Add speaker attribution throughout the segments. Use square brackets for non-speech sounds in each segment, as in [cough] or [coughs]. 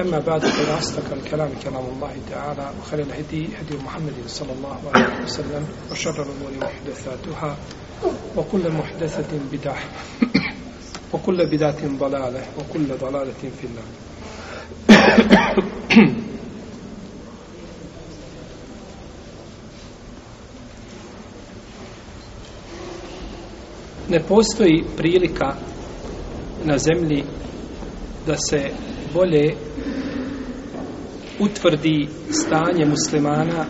Speaker 1: أما بعد فلا أصدق الكلام كلام الله تعالى وخير الهدي هدي محمد صلى الله عليه وسلم وشر الأمور محدثاتها وكل محدثة بدعة وكل بدعة ضلالة وكل ضلالة في النار [coughs] Ne postoji prilika na zemlji da se bolje utvrdi stanje muslimana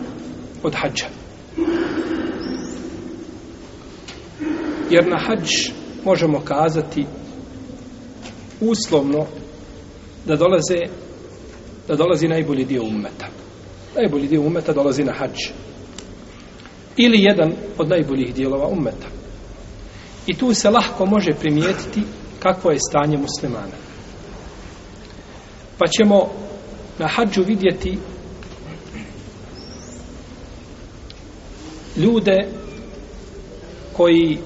Speaker 1: od hađa. Jer na hađ možemo kazati uslovno da dolaze da dolazi najbolji dio umeta. Najbolji dio umeta dolazi na hađ. Ili jedan od najboljih dijelova umeta. I tu se lahko može primijetiti kakvo je stanje muslimana. Pa ćemo na hađu vidjeti ljude koji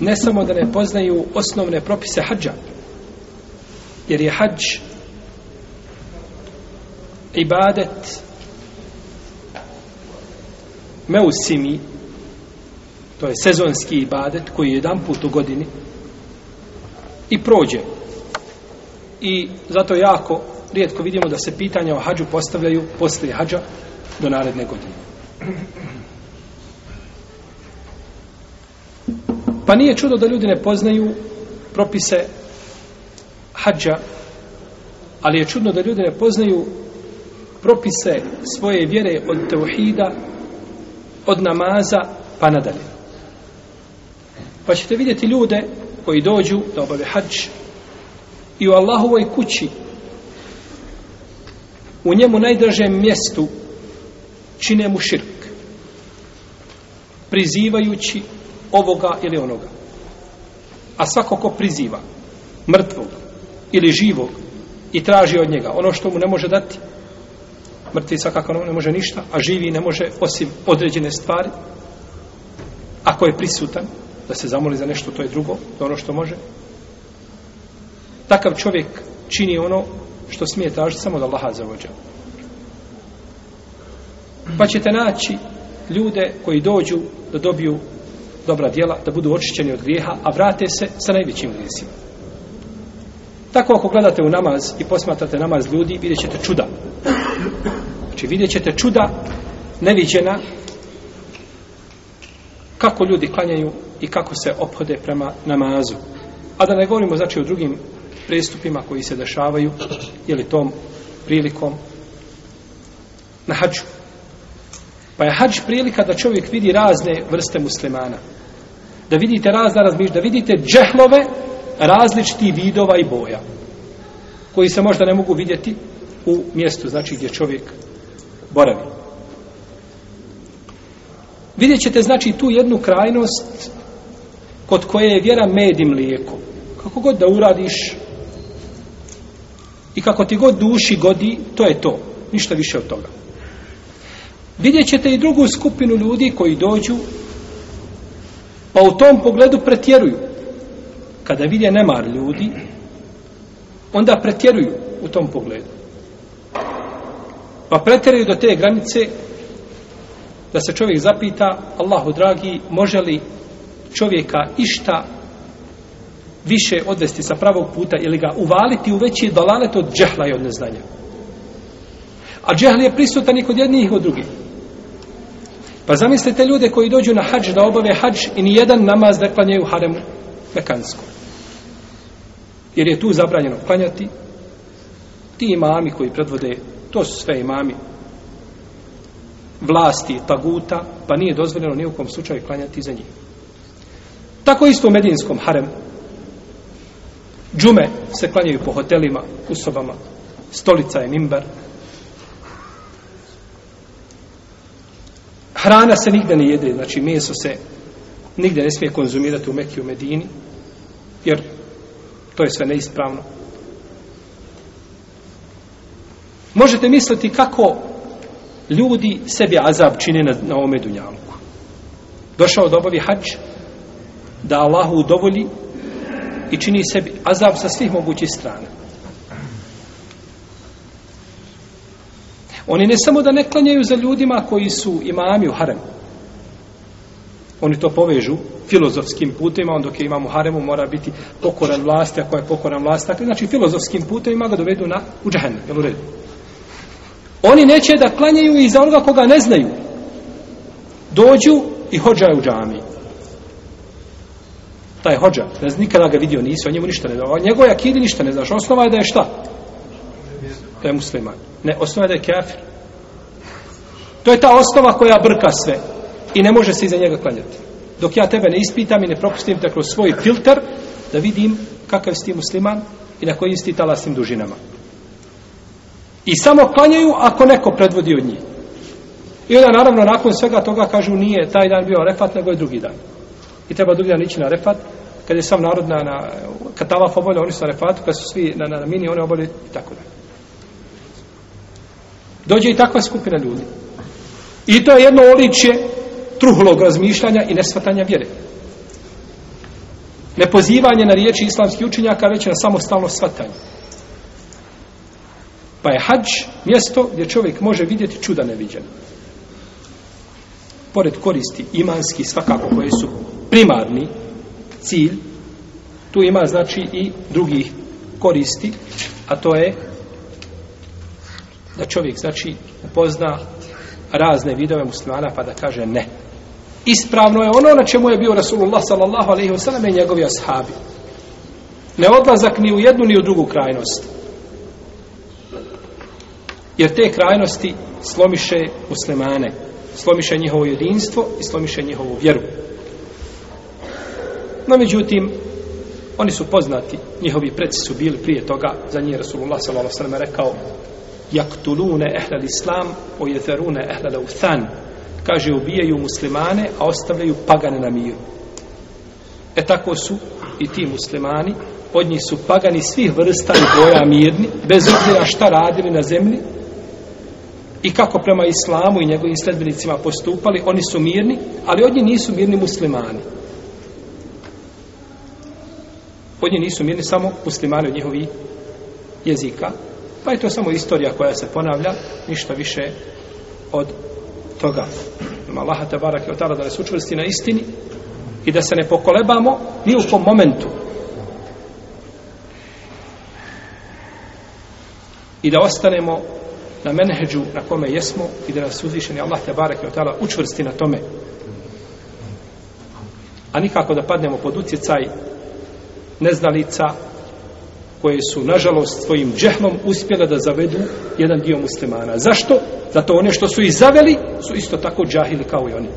Speaker 1: ne samo da ne poznaju osnovne propise hađa, jer je hađ ibadet meusimi, to je sezonski ibadet koji je jedan put u godini i prođe i zato jako rijetko vidimo da se pitanja o hađu postavljaju poslije hađa do naredne godine. Pa nije čudo da ljudi ne poznaju propise hađa, ali je čudno da ljudi ne poznaju propise svoje vjere od teuhida, od namaza, pa nadalje. Pa ćete vidjeti ljude koji dođu da obave hađ, i u Allahovoj kući u njemu najdržem mjestu čine mu širk prizivajući ovoga ili onoga a svako ko priziva mrtvog ili živog i traži od njega ono što mu ne može dati mrtvi svakako ne može ništa a živi ne može osim određene stvari ako je prisutan da se zamoli za nešto to je drugo to je ono što može takav čovjek čini ono što smije tražiti samo da Allaha zavođa. Pa ćete naći ljude koji dođu da dobiju dobra djela, da budu očišćeni od grijeha, a vrate se sa najvećim grijesima. Tako ako gledate u namaz i posmatrate namaz ljudi, vidjet ćete čuda. Znači vidjet ćete čuda neviđena kako ljudi klanjaju i kako se ophode prema namazu. A da ne govorimo znači o drugim prestupima koji se dešavaju ili tom prilikom na hađu. Pa je hađ prilika da čovjek vidi razne vrste muslimana. Da vidite razna razmišlja, da vidite džehlove različiti vidova i boja koji se možda ne mogu vidjeti u mjestu, znači gdje čovjek boravi. Vidjet ćete, znači, tu jednu krajnost kod koje je vjera med i mlijeko. Kako god da uradiš, I kako ti god duši godi, to je to. Ništa više od toga. Vidjet ćete i drugu skupinu ljudi koji dođu, pa u tom pogledu pretjeruju. Kada vidje nemar ljudi, onda pretjeruju u tom pogledu. Pa pretjeruju do te granice da se čovjek zapita, Allahu dragi, može li čovjeka išta više odvesti sa pravog puta ili ga uvaliti u veći dalalet od džehla i od neznanja. A džehl je prisutan i kod jednih i od drugih. Pa zamislite ljude koji dođu na hađ da obave hađ i nijedan namaz ne klanjaju haremu mekansko. Jer je tu zabranjeno klanjati. Ti imami koji predvode, to su sve imami vlasti taguta, pa nije dozvoljeno nijekom slučaju klanjati za njih. Tako isto u medijinskom haremu. Džume se klanjaju po hotelima, u sobama. Stolica je mimbar. Hrana se nigde ne jede, znači meso se nigde ne smije konzumirati u Mekiju Medini, jer to je sve neispravno. Možete misliti kako ljudi sebi azab čine na, na ome dunjalku. Došao da obavi hađ, da Allahu udovolji i čini sebi azab sa svih mogućih strana. Oni ne samo da ne klanjaju za ljudima koji su imami u haremu. Oni to povežu filozofskim putima, on dok je imam u haremu mora biti pokoran vlasti, ako je pokoran vlast, tako znači filozofskim putima ga dovedu na u džahenu, jel u redu? Oni neće da klanjaju i za onoga koga ne znaju. Dođu i hođaju u džamiju taj hođa, ne znam, nikada ga vidio nisi, o njemu ništa ne znaš, o njegove akidi ništa ne znaš, osnova je da je šta? Da je musliman. Ne, osnova je da je kafir. To je ta osnova koja brka sve i ne može se iza njega klanjati. Dok ja tebe ne ispitam i ne propustim te kroz svoj filter da vidim kakav si ti musliman i na kojim si ti talasnim dužinama. I samo klanjaju ako neko predvodi od njih. I onda naravno nakon svega toga kažu nije taj dan bio refat nego je drugi dan i treba drugi dan ići na refat, kad je sam narod na, na kad tavaf obolja, oni su na refatu, kad su svi na, na, na mini, oni obolje, i tako da. Dođe i takva skupina ljudi. I to je jedno oličje truhlog razmišljanja i nesvatanja vjere. Nepozivanje na riječi islamskih učinjaka, već na samostalno svatanje. Pa je hađ mjesto gdje čovjek može vidjeti čuda neviđena. Pored koristi imanski svakako koje su primarni cilj, tu ima znači i drugih koristi, a to je da čovjek znači pozna razne vidove muslimana pa da kaže ne. Ispravno je ono na čemu je bio Rasulullah sallallahu alaihi wa sallam i njegovi ashabi. Ne odlazak ni u jednu ni u drugu krajnost. Jer te krajnosti slomiše muslimane, slomiše njihovo jedinstvo i slomiše njihovu vjeru. No, međutim, oni su poznati, njihovi predsi su bili prije toga, za njih Rasulullah s.a.v. rekao, jaktulune ehlel islam, ojetherune ehlel uthan. Kaže, ubijaju muslimane, a ostavljaju pagane na miru. E tako su i ti muslimani, od njih su pagani svih vrsta i boja mirni, bez obzira šta radili na zemlji, i kako prema islamu i njegovim sledbenicima postupali, oni su mirni, ali od njih nisu mirni muslimani. Od njih nisu mirni samo muslimani od njihovi jezika. Pa je to samo istorija koja se ponavlja, ništa više od toga. Ima Allaha te barak i otara da nas učvrsti na istini i da se ne pokolebamo ni u kom momentu. I da ostanemo na menheđu na kome jesmo i da nas uzvišeni Allah te barak i otara učvrsti na tome. A nikako da padnemo pod utjecaj neznalica koje su, nažalost, svojim džehlom uspjele da zavedu jedan dio muslimana. Zašto? Zato one što su i zaveli, su isto tako džahili kao i oni.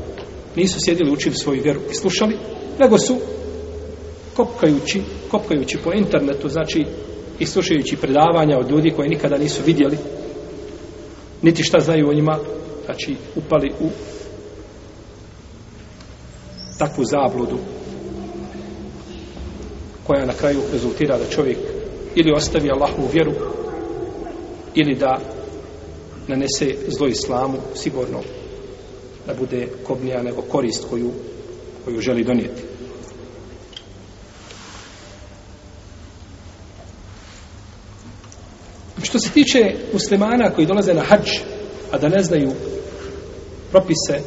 Speaker 1: Nisu sjedili, učili svoju vjeru i slušali, nego su kopkajući, kopkajući po internetu, znači i slušajući predavanja od ljudi koje nikada nisu vidjeli, niti šta znaju o njima, znači upali u takvu zabludu koja na kraju rezultira da čovjek ili ostavi Allahu vjeru ili da nanese zlo islamu sigurno da bude kobnija nego korist koju, koju želi donijeti. Što se tiče muslimana koji dolaze na hađ, a da ne znaju propise,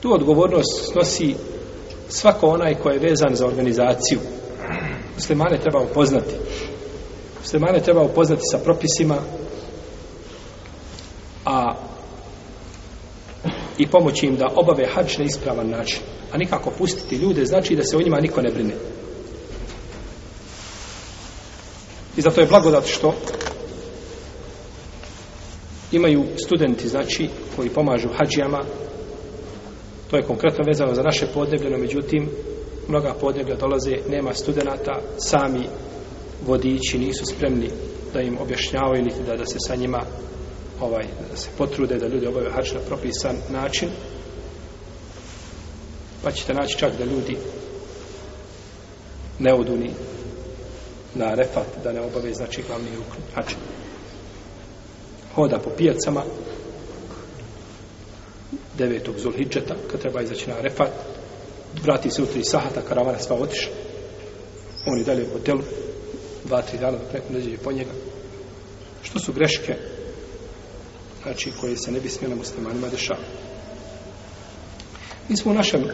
Speaker 1: tu odgovornost nosi svako onaj ko je vezan za organizaciju muslimane treba upoznati muslimane treba upoznati sa propisima a i pomoći im da obave hač na ispravan način a nikako pustiti ljude znači da se o njima niko ne brine i zato je blagodat što imaju studenti znači koji pomažu hađijama To je konkretno vezano za naše podneblje, no međutim, mnoga podneblja dolaze, nema studenta, sami vodiči nisu spremni da im objašnjavaju niti da, da se sa njima ovaj, da se potrude da ljudi obave hač na propisan način. Pa ćete naći čak da ljudi ne odu ni na refat, da ne obave znači glavni ruk hač. Hoda po pijacama, devetog Zulhidžeta, kad treba izaći na Arefat, vrati se u tri sahata, karavana sva otišla, oni dalje u hotelu, dva, tri dana, dok nekom neđe po njega. Što su greške, znači, koje se ne bi smjela muslimanima dešavati? Mi smo u našem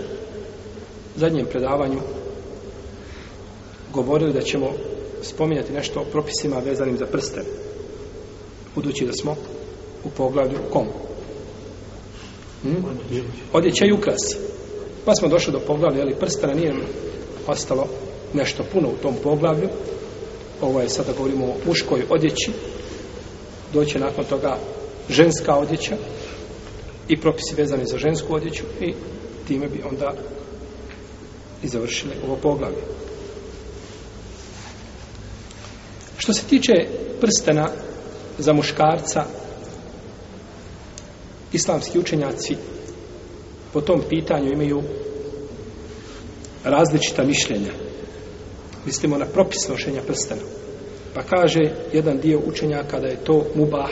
Speaker 1: zadnjem predavanju govorili da ćemo spominjati nešto o propisima vezanim za prste, budući da smo u poglavlju komu odjeća i ukras. Pa smo došli do poglavlja, ali prstena nije ostalo nešto puno u tom poglavlju. Ovo je sada govorimo o muškoj odjeći. Doće nakon toga ženska odjeća i propisi vezani za žensku odjeću i time bi onda i završili ovo poglavlje. Što se tiče prstena za muškarca, islamski učenjaci po tom pitanju imaju različita mišljenja. Mislimo na propis nošenja prstena. Pa kaže jedan dio učenjaka da je to mubah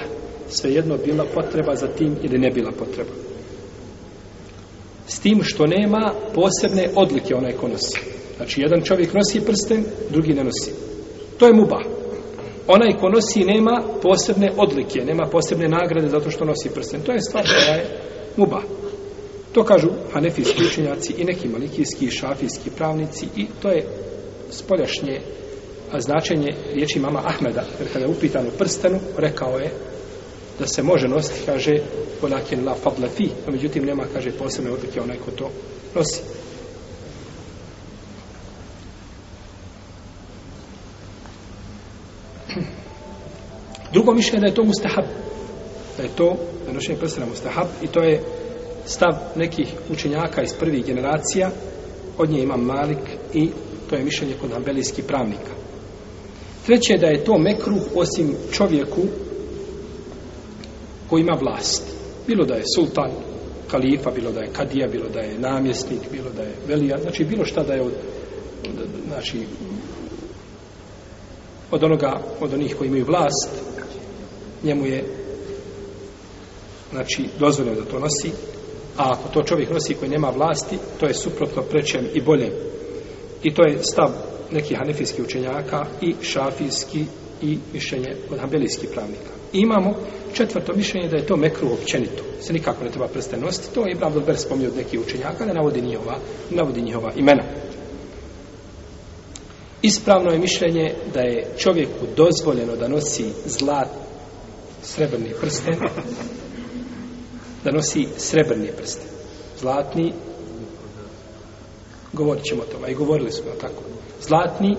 Speaker 1: svejedno bila potreba za tim ili ne bila potreba. S tim što nema posebne odlike onaj ko nosi. Znači, jedan čovjek nosi prsten, drugi ne nosi. To je mubah onaj ko nosi nema posebne odlike, nema posebne nagrade zato što nosi prsten. To je stvar koja je muba. To kažu hanefijski učenjaci i neki malikijski i šafijski pravnici i to je spoljašnje značenje riječi mama Ahmeda. Jer kada je upitan u prstenu, rekao je da se može nositi, kaže, onakin la fadla fi, a međutim nema, kaže, posebne odlike onaj ko to nosi. Drugo mišljenje da je to mustahab. Da je to nošenje prstena mustahab i to je stav nekih učenjaka iz prvih generacija. Od nje ima Malik i to je mišljenje kod ambelijskih pravnika. Treće je da je to mekruh osim čovjeku koji ima vlast. Bilo da je sultan, kalifa, bilo da je kadija, bilo da je namjesnik, bilo da je velija, znači bilo šta da je od, od, znači, od onoga, od onih koji imaju vlast, njemu je znači dozvoljeno da to nosi a ako to čovjek nosi koji nema vlasti to je suprotno prečem i bolje i to je stav nekih hanefijskih učenjaka i šafijski i mišljenje od habelijskih pravnika I imamo četvrto mišljenje da je to mekru općenito se nikako ne treba prste nositi to je Ibram Dober spomnio od nekih učenjaka da navodi njihova, navodi njihova imena ispravno je mišljenje da je čovjeku dozvoljeno da nosi zlat srebrni prste da nosi srebrni prste zlatni govorit ćemo o tome i govorili smo tako zlatni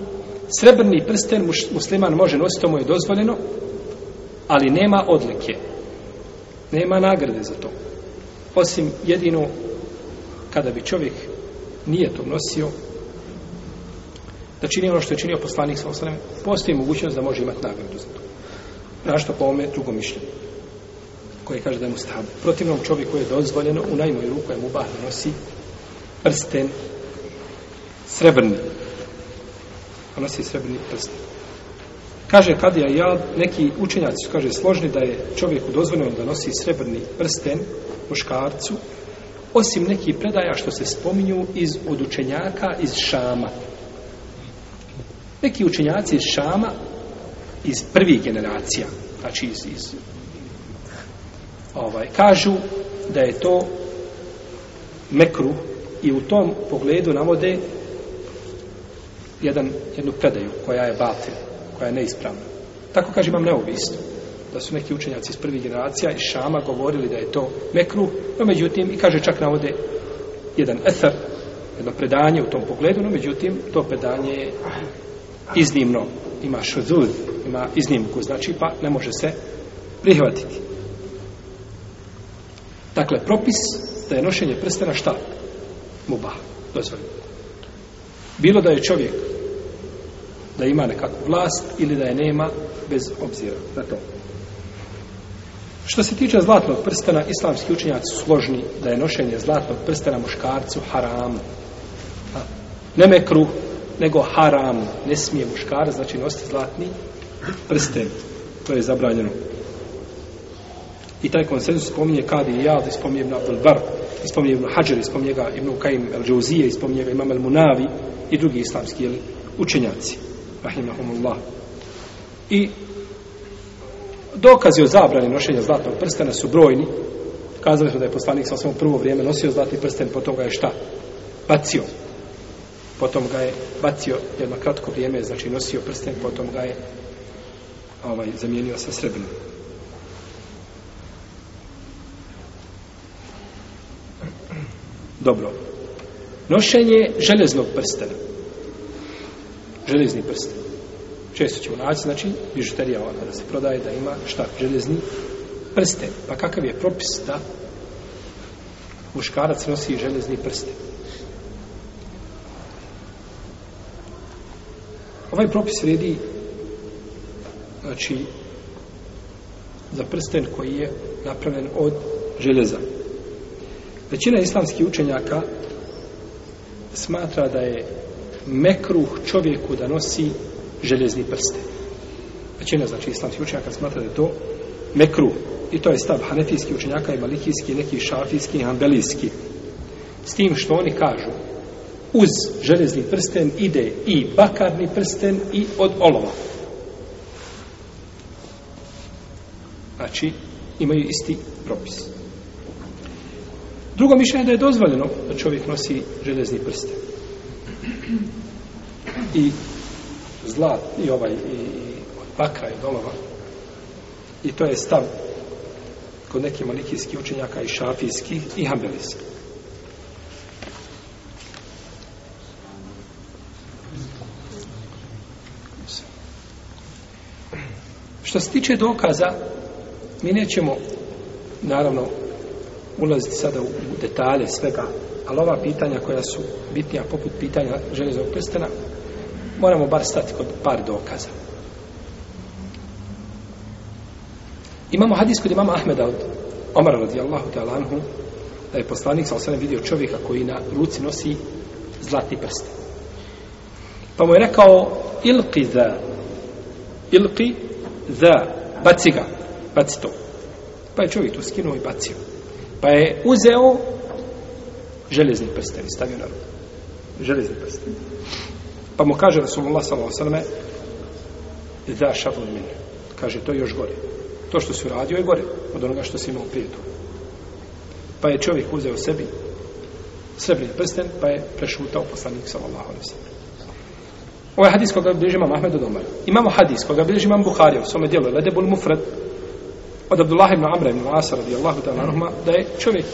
Speaker 1: srebrni prsten musliman može nositi mu je dozvoljeno ali nema odlike nema nagrade za to osim jedino kada bi čovjek nije to nosio da čini ono što je činio poslanik sa osrame postoji mogućnost da može imati nagradu za to našto po ovome drugo mišljenje koje kaže da je mu stavu. Protivnom čovjeku je dozvoljeno u najmoj ruku je mu bah nosi prsten srebrni. A nosi srebrni prsten. Kaže Kadija ja, neki učenjaci su kaže složni da je čovjeku dozvoljeno da nosi srebrni prsten muškarcu, osim neki predaja što se spominju iz od učenjaka iz Šama. Neki učenjaci iz Šama iz prvih generacija, znači iz, iz ovaj, kažu da je to mekru i u tom pogledu navode jedan, jednu predaju koja je batil, koja je neispravna. Tako kaže imam neovisno da su neki učenjaci iz prvih generacija i Šama govorili da je to mekru, no međutim, i kaže čak navode jedan ether, jedno predanje u tom pogledu, no međutim, to predanje je iznimno, ima šudud, ima iznimku, znači pa ne može se prihvatiti. Dakle, propis da je nošenje prstena šta? Muba, dozvoljno. Bilo da je čovjek da ima nekakvu vlast ili da je nema bez obzira na to. Što se tiče zlatnog prstena, islamski učenjaci su složni da je nošenje zlatnog prstena muškarcu haram. Ne mekru, nego haram. Ne smije muškar, znači nositi zlatni prsten. To je zabranjeno. I taj konsensus spominje Kadi i Jad, spominje Ibn Abdelbar, spominje Ibn Hajar, spominje ga Ibn Kajim al-đuzije, spominje ga Imam al-Munavi i drugi islamski jeli, učenjaci. Rahimahumullah. I dokazi o zabrani nošenja zlatnog prstena su brojni. Kazali smo da je poslanik sa osvom prvo vrijeme nosio zlatni prsten, potom ga je šta? Bacio. Potom ga je bacio jedno kratko vrijeme, znači nosio prsten, potom ga je ovaj, zamijenio sa srebrnom. Dobro. Nošenje železnog prstena. Železni prsten. Često ćemo naći, znači, bižuterija ona da se prodaje, da ima šta, železni prsten. Pa kakav je propis da muškarac nosi železni prsten? Ovaj propis vredi znači za prsten koji je napravljen od železa. Većina islamskih učenjaka smatra da je mekruh čovjeku da nosi železni prsten. Većina znači islamskih učenjaka smatra da je to mekruh. I to je stav hanetijskih učenjaka i malikijski, neki šafijski i hanbelijski. S tim što oni kažu, uz železni prsten ide i bakarni prsten i od olova. Znači, imaju isti propis. Drugo mišljenje je da je dozvoljeno da čovjek nosi železni prste. I zlat, i ovaj, i od bakra, i dolova. I to je stav kod nekih malikijskih učenjaka i šafijskih i hambelijskih. Što se tiče dokaza Mi nećemo, naravno, ulaziti sada u detalje svega, ali ova pitanja koja su bitnija, poput pitanja železnog prstena, moramo bar stati kod par dokaza. Imamo hadis kod imama Ahmeda od Omara radijallahu ta'lanhu, da je poslanik sa osanem vidio čovjeka koji na ruci nosi zlatni prst. Pa mu je rekao, ilqi za, ilqi za, baci ga, baci to. Pa je čovjek tu skinuo i bacio. Pa je uzeo železni prsten i stavio na ruku. Železni prsten. Pa mu kaže Rasulullah s.a.v. Da šafun min. Kaže, to je još gore. To što si uradio je gore od onoga što si imao prije tu. Pa je čovjek uzeo sebi srebrni prsten, pa je prešutao poslanik s.a.v. Ovo je hadis koga bliži imam Ahmedu Domar. Imamo hadis koga bliži imam Buhari u svome dijelu. Lede bul mufrad, od Abdullah ibn Amra ibn Asa radijallahu ta'ala anuhuma da je čovjek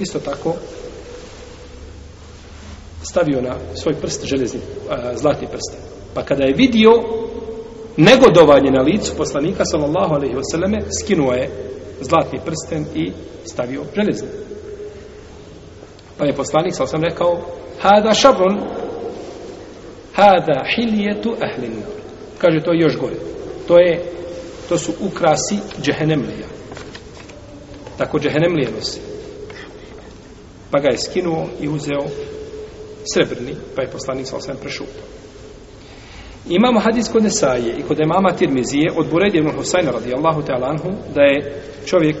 Speaker 1: isto tako stavio na svoj prst železni, zlatni prst. Pa kada je vidio negodovanje na licu poslanika sallallahu alaihi wasallame, skinuo je zlatni prsten i stavio železni. Pa je poslanik sallallahu alaihi rekao Hada šabun Hada hiljetu ahlin Kaže to je još gore. To je To su ukrasi džehenemlija. Tako džehenemlije nosi. Pa ga je skinuo i uzeo srebrni, pa je poslanik sa osvijem prešupo. Imamo hadis kod Nesaje i kod imama Tirmizije od Buredi ibn Husayna radijallahu ta'alanhu da je čovjek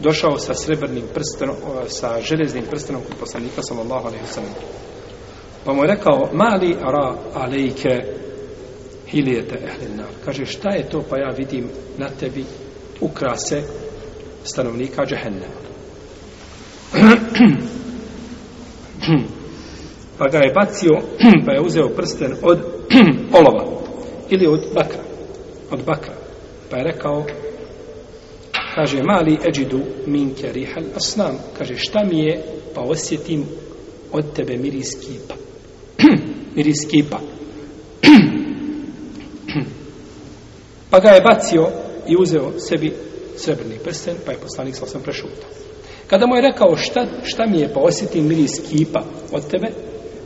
Speaker 1: došao sa srebrnim prstenom, sa železnim prstenom kod poslanika sallallahu alaihi wa sallam. Pa mu je rekao, mali ara alejke hilijete ehlina. Kaže, šta je to pa ja vidim na tebi ukrase stanovnika džehennema? [clears throat] pa ga je bacio, [clears throat] pa je uzeo prsten od [clears throat] olova ili od bakra. Od bakra. Pa je rekao, kaže, mali eđidu minke rihal asnam. Kaže, šta mi je pa osjetim od tebe miris kipa. miris kipa. Pa ga je bacio i uzeo sebi srebrni prsten, pa je poslanik sa osam prešutao. Kada mu je rekao šta, šta mi je pa osjeti miris kipa od tebe,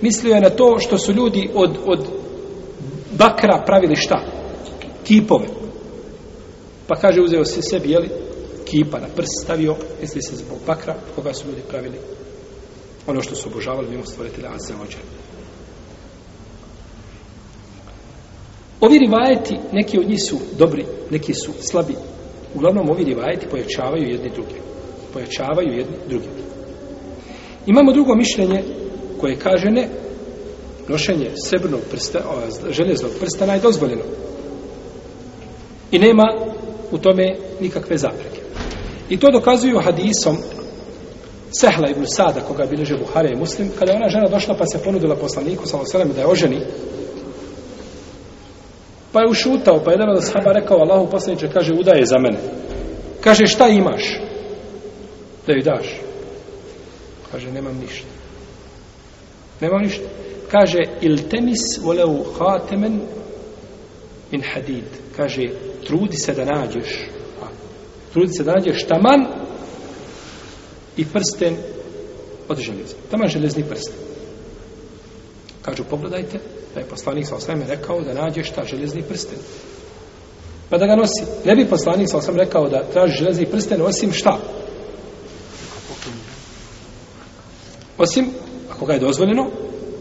Speaker 1: mislio je na to što su ljudi od, od bakra pravili šta? Kipove. Pa kaže uzeo se sebi, jeli, kipa na prst stavio, jesli se zbog bakra koga su ljudi pravili ono što su obožavali mimo stvoritelja Azeođe. Azeođe. Ovi rivajeti, neki od njih su dobri, neki su slabi. Uglavnom, ovi rivajeti pojačavaju jedni druge. Pojačavaju jedni drugi. Imamo drugo mišljenje koje kaže ne, nošenje srebrnog prsta, o, železnog prsta najdozvoljeno. I nema u tome nikakve zapreke. I to dokazuju hadisom Sehla ibn Sada, koga bileže Buhare i Muslim, kada je ona žena došla pa se ponudila poslaniku, salo da je oženi, Pa je ušutao, pa je jedan od sahaba rekao Allahu poslaniče, kaže, udaje za mene. Kaže, šta imaš? Da joj daš. Kaže, nemam ništa. Nemam ništa. Kaže, il temis voleu hatemen min hadid. Kaže, trudi se da nađeš. Trudi se da nađeš taman i prsten od železa. Taman železni prsten. Kažu, pogledajte, da je poslanik sa osvijem rekao da nađe šta železni prsten. Pa da ga nosi. Ne bi poslanik sa osvijem rekao da traži železni prsten osim šta? Osim, ako ga je dozvoljeno,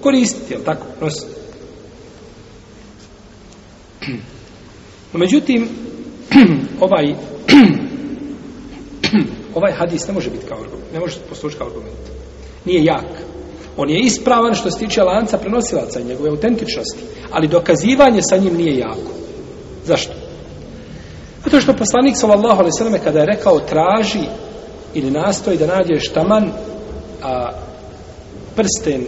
Speaker 1: koristiti, jel tako? Nosi. [clears throat] No, međutim, [clears throat] ovaj [clears throat] ovaj hadis ne može biti kao argument. Ne može poslušati kao argument. Nije jak. On je ispravan što se tiče lanca prenosilaca i njegove autentičnosti. Ali dokazivanje sa njim nije jako. Zašto? Zato što poslanik sallallahu alaihi sallam kada je rekao traži ili nastoji da nađeš taman a, prsten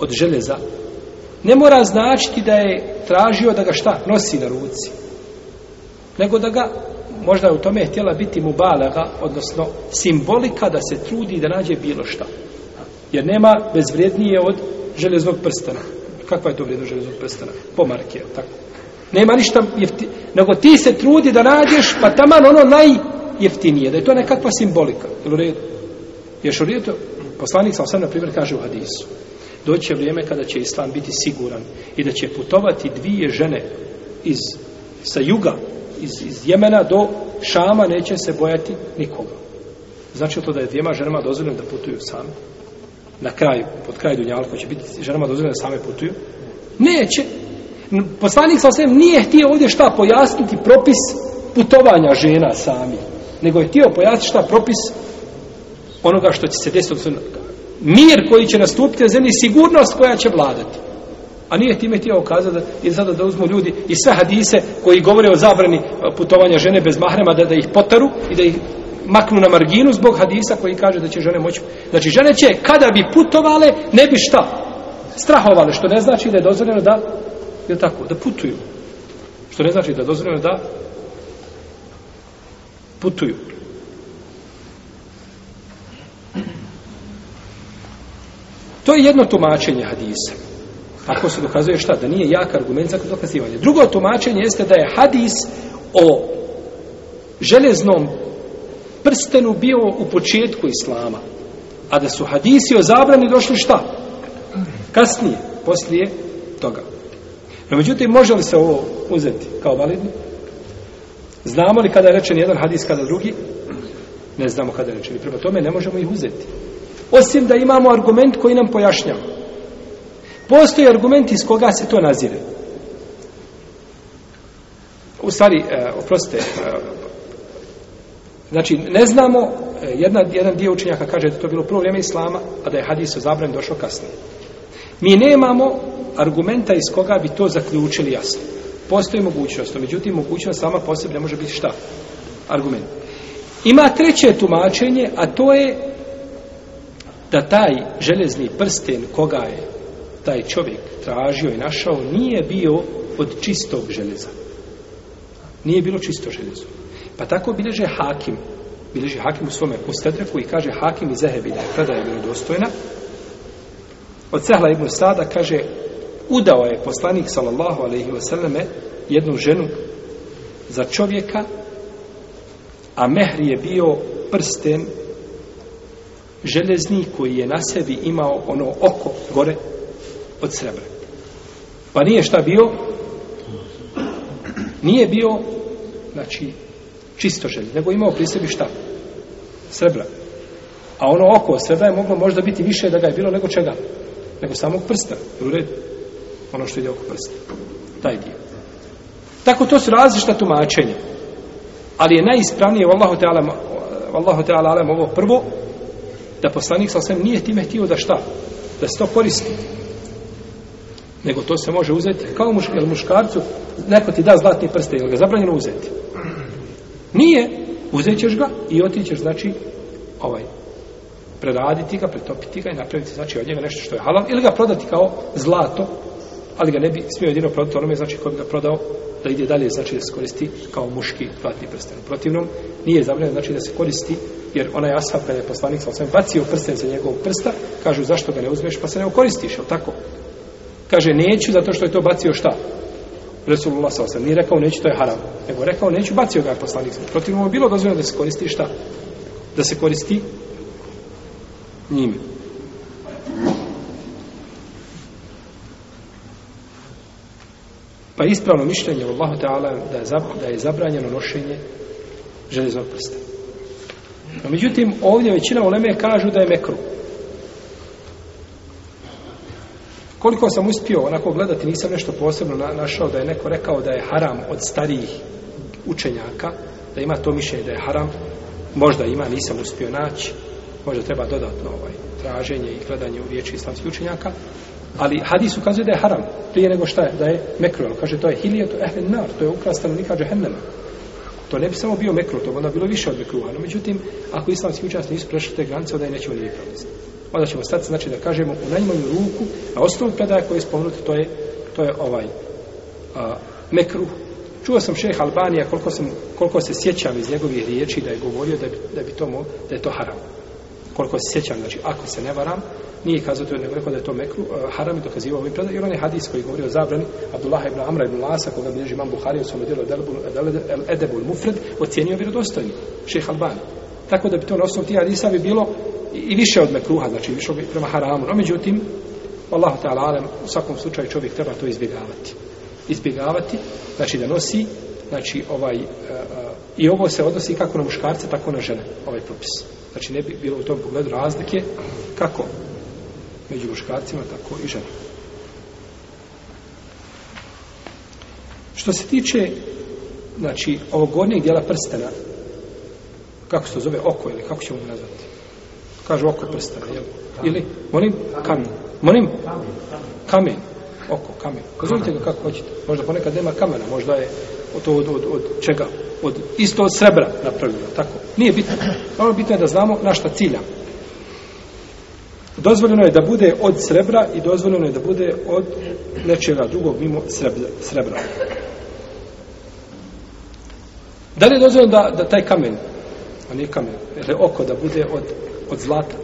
Speaker 1: od željeza ne mora značiti da je tražio da ga šta nosi na ruci nego da ga možda je u tome je htjela biti mu balega odnosno simbolika da se trudi da nađe bilo šta Jer nema bezvrijednije od železnog prstana. Kakva je to vrijedno železnog prstana? Pomarke, tako. Nema ništa jefti... Nego ti se trudi da nađeš, pa taman ono najjeftinije. Da je to nekakva simbolika. Jel u redu? Ješ u redu? Poslanik sam sam, na primjer, kaže u hadisu. Doće vrijeme kada će islam biti siguran i da će putovati dvije žene iz, sa juga, iz, iz Jemena do Šama, neće se bojati nikoga. Znači to da je dvijema ženama dozvoljeno da putuju sami? na kraju, pod kraju Dunjalka će biti ženama dozvoljene same putuju? Neće. Poslanik sa osvijem nije htio ovdje šta pojasniti propis putovanja žena sami. Nego je htio pojasniti šta propis onoga što će se desiti mir koji će nastupiti na zemlji, sigurnost koja će vladati. A nije time htio ukazati da, je sada da uzmu ljudi i sve hadise koji govore o zabrani putovanja žene bez mahrema da, da ih potaru i da ih maknu na marginu zbog hadisa koji kaže da će žene moći. Znači žene će kada bi putovale, ne bi šta strahovale, što ne znači da je dozvoljeno da je tako, da putuju. Što ne znači da je dozvoljeno da putuju. To je jedno tumačenje hadisa. Ako se dokazuje šta? Da nije jak argument za dokazivanje. Drugo tumačenje jeste da je hadis o železnom prstenu bio u početku islama, a da su hadisi o zabrani došli šta? Kasnije, poslije toga. No, međutim, može li se ovo uzeti kao validno? Znamo li kada je rečen jedan hadis, kada drugi? Ne znamo kada je rečen. I prema tome ne možemo ih uzeti. Osim da imamo argument koji nam pojašnjava. Postoji argument iz koga se to nazire. U stvari, e, oprostite, e, Znači, ne znamo, e, jedna, jedan dio učenjaka kaže da to bilo prvo vrijeme Islama, a da je hadis o zabranju došao kasnije. Mi nemamo argumenta iz koga bi to zaključili jasno. Postoji mogućnost, međutim, mogućnost sama posebno ne može biti šta? Argument. Ima treće tumačenje, a to je da taj železni prsten koga je taj čovjek tražio i našao nije bio od čistog železa. Nije bilo čisto železo. Pa tako bilježe Hakim, bilježi Hakim u svome ustetreku i kaže Hakim i Zehebi da je predaja vjerodostojna. Od Sehla ibn Sada kaže udao je poslanik sallallahu alaihi wa sallame jednu ženu za čovjeka, a mehr je bio prsten železni koji je na sebi imao ono oko gore od srebra. Pa nije šta bio? Nije bio, znači, čisto želje, nego imao pri sebi šta? Srebra. A ono oko srebra je moglo možda biti više da ga je bilo nego čega? Nego samog prsta. U red. Ono što ide oko prsta. Taj dio. Tako to su različna tumačenja. Ali je najispravnije, vallahu teala, vallahu teala, ovo prvo, da poslanik sa svem nije time htio da šta? Da se to koristi. Nego to se može uzeti kao muškarcu, neko ti da zlatni prste, ili ga zabranjeno uzeti. Nije, uzet ćeš ga i otićeš, znači, ovaj, preraditi ga, pretopiti ga i napraviti, znači, od njega nešto što je halal, ili ga prodati kao zlato, ali ga ne bi smio jedino prodati onome, znači, ko bi ga prodao da ide dalje, znači, da se koristi kao muški platni prsten. Protivnom, nije zabranjeno, znači, da se koristi, jer onaj asfalt, kada je poslanik sa osvijem, bacio prsten za njegovog prsta, kažu, zašto ga ne uzmeš, pa se ne okoristiš, je tako? Kaže, neću, zato što je to bacio šta? Resulullah s.a.v. nije rekao neću, to je haram. Nego rekao neću, bacio ga je poslanik. Protiv mu bilo dozvoljeno da se koristi šta? Da se koristi njime. Pa ispravno mišljenje Allahu Teala da je, da je zabranjeno nošenje železnog prsta. No, međutim, ovdje većina uleme kažu da je mekruh. Koliko sam uspio onako gledati, nisam nešto posebno na, našao da je neko rekao da je haram od starijih učenjaka, da ima to mišljenje da je haram, možda ima, nisam uspio naći, možda treba dodatno ovaj, traženje i gledanje u riječi islamskih učenjaka, ali hadis ukazuje da je haram, prije nego šta je, da je mekro, kaže to je hilijet, ehven nar, to je ukras stanovnika džehennema. To ne bi samo bio mekro, to bi onda bilo više od mekruha, no međutim, ako islamski učenjaci nisu prešli te granice, onda je neće oni ne prelaziti onda pa ćemo stati, znači da kažemo u najmanju ruku, a osnovu predaja koji je spomenuti, to je, to je ovaj a, mekruh. Čuo sam šeha Albanija, koliko, sam, koliko se sjećam iz njegovih riječi da je govorio da bi, da bi to mog, da je to haram. Koliko se sjećam, znači ako se ne varam, nije kazao to, nego rekao da je to mekru, uh, haram i dokazivao ovim predajem, jer on je hadis koji govori o zabrani Abdullaha ibn Amra ibn Lasa, koga bilježi imam Buhari, u svom delu Edebul Mufred, ocjenio vjerodostojni, šeha Albanija tako da bi to na osnovu tih hadisa bi bilo i više od mekruha, znači više bi prema haramu. No, međutim, Allah ta'ala alem, u svakom slučaju čovjek treba to izbjegavati. Izbjegavati, znači da nosi, znači ovaj, uh, i ovo se odnosi kako na muškarce, tako na žene, ovaj propis. Znači ne bi bilo u tom pogledu razlike kako među muškarcima, tako i žene. Što se tiče, znači, ovog gornjeg dijela prstena, kako se zove, oko ili kako ćemo ga nazvati. Kažu oko prsta, jel? Ili, molim, kamen. Molim? Kamen. Oko, kamen. Zovite ga kako hoćete. Možda ponekad nema kamena, možda je od, od, od, od čega? Od, isto od srebra napravljeno, tako. Nije bitno. Ono bitno je da znamo našta cilja. Dozvoljeno je da bude od srebra i dozvoljeno je da bude od nečega drugog mimo srebra. srebra. Da li je dozvoljeno da, da taj kamen a ne kamen, oko da bude od, od zlata.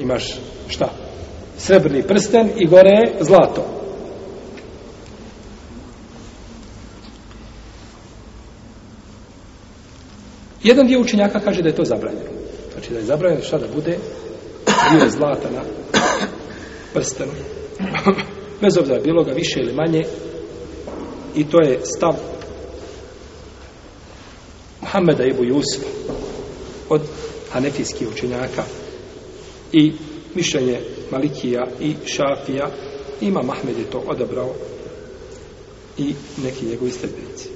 Speaker 1: Imaš šta? Srebrni prsten i gore je zlato. Jedan dio učenjaka kaže da je to zabranjeno. Znači da je zabranjeno šta da bude dio zlata na prstenu. Bez obzira bilo ga više ili manje i to je stav Muhammeda ibu Jusufa od hanefijskih učenjaka i mišljenje Malikija i Šafija ima Mahmed je to odabrao i neki njegovi stredbenici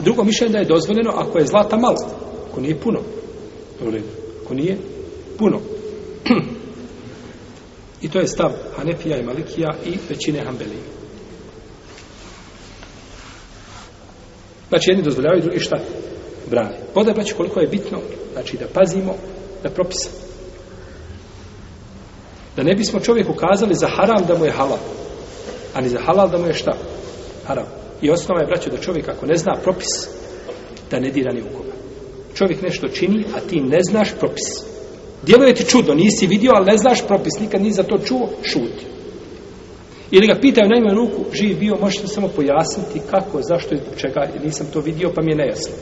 Speaker 1: drugo mišljenje da je dozvoljeno ako je zlata malo ako nije puno ako nije puno [clears throat] i to je stav Hanefija i Malikija i većine Hanbelije Znači, jedni dozvoljavaju, drugi šta? brane. Voda, braći, koliko je bitno, znači da pazimo na propisa. Da ne bismo čovjeku kazali za haram da mu je halal, ani za halal da mu je šta? Haram. I osnova je, braći, da čovjek ako ne zna propis, da ne dira ni u koga. Čovjek nešto čini, a ti ne znaš propis. Dijelo je ti čudo, nisi vidio, ali ne znaš propis, nikad nisi za to čuo, šuti. Ili ga pitaju na ime ruku, živ bio, možete samo pojasniti kako, zašto i čega, nisam to vidio, pa mi je nejasno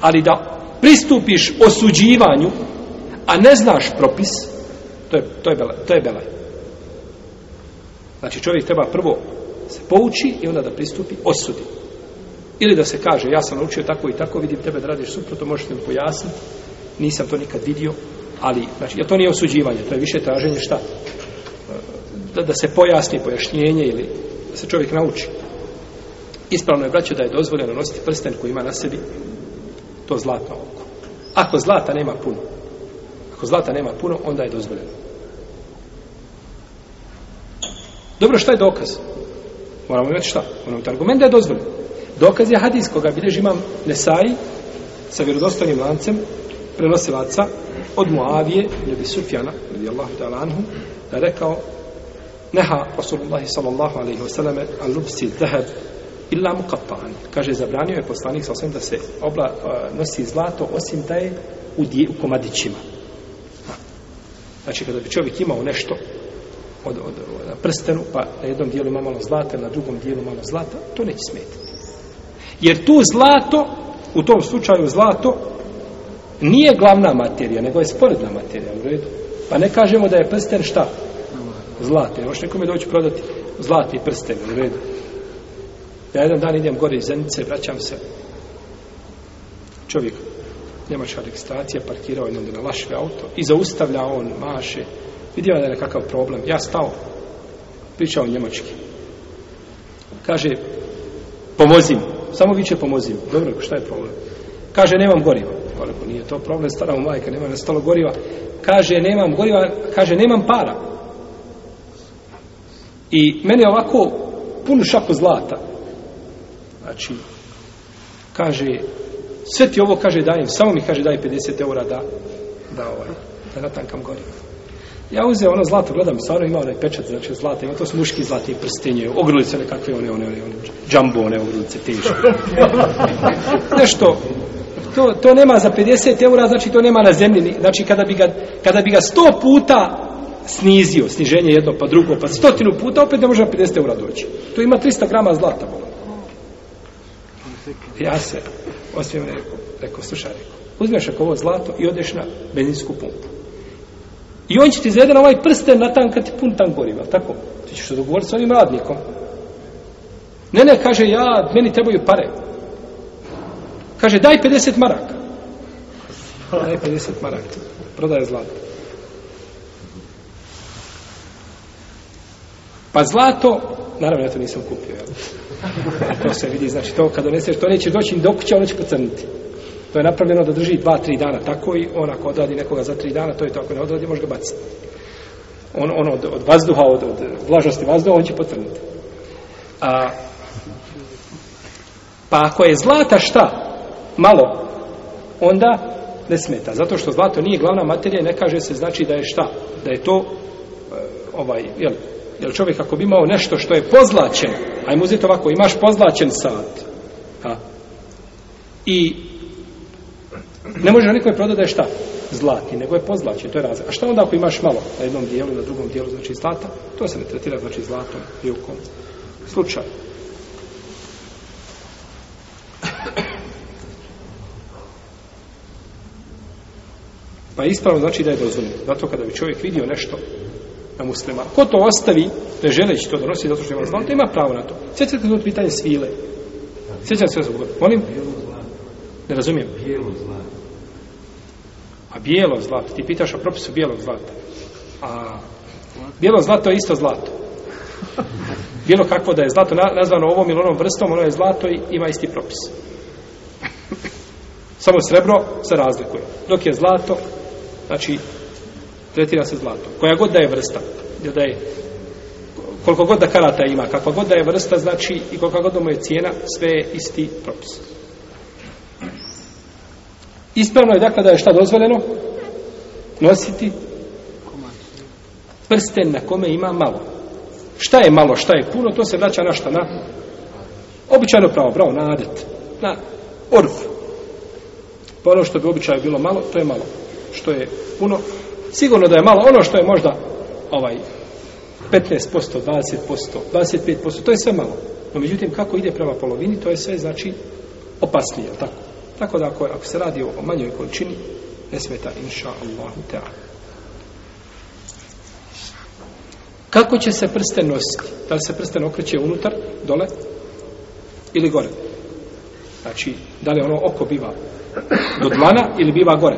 Speaker 1: ali da pristupiš osuđivanju a ne znaš propis to je, to je, belaj, to je belaj znači čovjek treba prvo se pouči i onda da pristupi osudi ili da se kaže ja sam naučio tako i tako vidim tebe da radiš suprotno možeš mi pojasniti nisam to nikad vidio ali znači, to nije osuđivanje to je više traženje šta da, da se pojasni pojašnjenje ili da se čovjek nauči ispravno je braćo da je dozvoljeno nositi prsten koji ima na sebi to zlatno oko. Ako zlata nema puno, ako zlata nema puno, onda je dozvoljeno. Dobro, šta je dokaz? Moramo imati šta? Moramo imati argument da je dozvoljeno. Dokaz je hadis koga bilež imam Nesaj sa vjerodostojnim lancem prenosilaca od Muavije ili Sufjana, ili Allahu ta'ala anhu, da je rekao neha Rasulullah sallallahu alaihi wa sallame al-lubsi dheb illa muqattan. Kaže zabranio je poslanik sa osim da se obla, nosi zlato osim da je u, dje, u komadićima. Znači kada bi čovjek imao nešto od, od, od prstenu, pa na jednom dijelu ima malo zlata, na drugom dijelu malo zlata, to neće smetiti. Jer tu zlato, u tom slučaju zlato, nije glavna materija, nego je sporedna materija, u redu. Pa ne kažemo da je prsten šta? Zlate. Možeš nekome doći prodati zlati prsten, u redu. Ja jedan dan idem gore iz Zenice, vraćam se. Čovjek, njemačka registracija, parkirao je na laše auto i zaustavlja on, maše. Vidio da je nekakav problem. Ja stao, pričao njemački. Kaže, pomozim. Samo vi će pomozim. Dobro, šta je problem? Kaže, nemam goriva. Koliko pa nije to problem, stara mu majka, nema na stalo goriva. Kaže, nemam goriva, kaže, nemam para. I meni je ovako pun šako zlata. Znači, kaže, sve ti ovo kaže dajem, samo mi kaže daj 50 eura da, da ovaj, da natankam gori. Ja uzeo ono zlato, gledam, stvarno ima onaj pečat, znači zlato, ima to su muški zlati prstenje, ogrlice nekakve, one, one, one, one, džambo, one ogrlice, teže. [laughs] Nešto, to, to nema za 50 eura, znači to nema na zemlji, znači kada bi ga, kada bi ga 100 puta snizio, sniženje jedno pa drugo, pa stotinu puta, opet ne može na 50 eura doći. To ima 300 grama zlata, bolo slike. Ja se osvijem rekao, rekao, slušaj, rekao, uzmeš ako ovo zlato i odeš na benzinsku pumpu. I on će ti za jedan ovaj prsten natankati pun tank goriva, tako? Ti ćeš se dogovoriti s ovim radnikom. Ne, ne, kaže, ja, meni trebaju pare. Kaže, daj 50 maraka. Daj 50 maraka. Prodaje zlato. Pa zlato, naravno ja to nisam kupio, jel? [laughs] To se vidi, znači to kad doneseš, to nećeš doći do kuće, ono će pocrniti. To je napravljeno da drži dva, tri dana. Tako i on ako odradi nekoga za tri dana, to je to ako ne odradi, može ga baciti. On, on od, od vazduha, od, od vlažnosti vazduha, on će pocrniti. A, pa ako je zlata šta? Malo. Onda ne smeta. Zato što zlato nije glavna materija, ne kaže se znači da je šta? Da je to e, ovaj, jel, Jer čovjek ako bi imao nešto što je pozlačen, ajmo uzeti ovako, imaš pozlačen sat, a, i ne može na nikome prodati da je šta? Zlati, nego je pozlačen, to je razlika. A šta onda ako imaš malo na jednom dijelu, na drugom dijelu, znači zlata, to se ne tretira, znači zlatom, jukom. Slučaj. Pa ispravno znači da je dozvoljeno. Zato kada bi čovjek vidio nešto na muslima. Ko to ostavi, ne želeći to donosi, zato što ima zlato, ima pravo na to. Sjećate se od pitanja svile. Sjećate se od pitanja Molim? Ne razumijem. Bijelo zlato. A bijelo zlato, ti pitaš o propisu bijelog zlata. A bijelo zlato je isto zlato. [laughs] Bilo kakvo da je zlato nazvano ovom ili onom vrstom, ono je zlato i ima isti propis. [laughs] Samo srebro se razlikuje. Dok je zlato, znači, tretira se zlato. Koja god da je vrsta, je da je koliko god da karata ima, kakva god da je vrsta, znači i koliko god da mu je cijena, sve je isti propis. Ispravno je dakle da je šta dozvoljeno? Nositi prsten na kome ima malo. Šta je malo, šta je puno, to se vraća na šta? Na običajno pravo, bravo, na adet, na orf. Pa ono što bi običaj bilo malo, to je malo. Što je puno, sigurno da je malo ono što je možda ovaj 15%, 20%, 25%, to je sve malo. No međutim, kako ide prema polovini, to je sve, znači, opasnije, tako? Tako da ako, ako se radi o manjoj količini, ne smeta, inša Allahu ta'ala. Kako će se prsten nositi? Da li se prsten okreće unutar, dole ili gore? Znači, da li ono oko biva do dlana ili biva gore?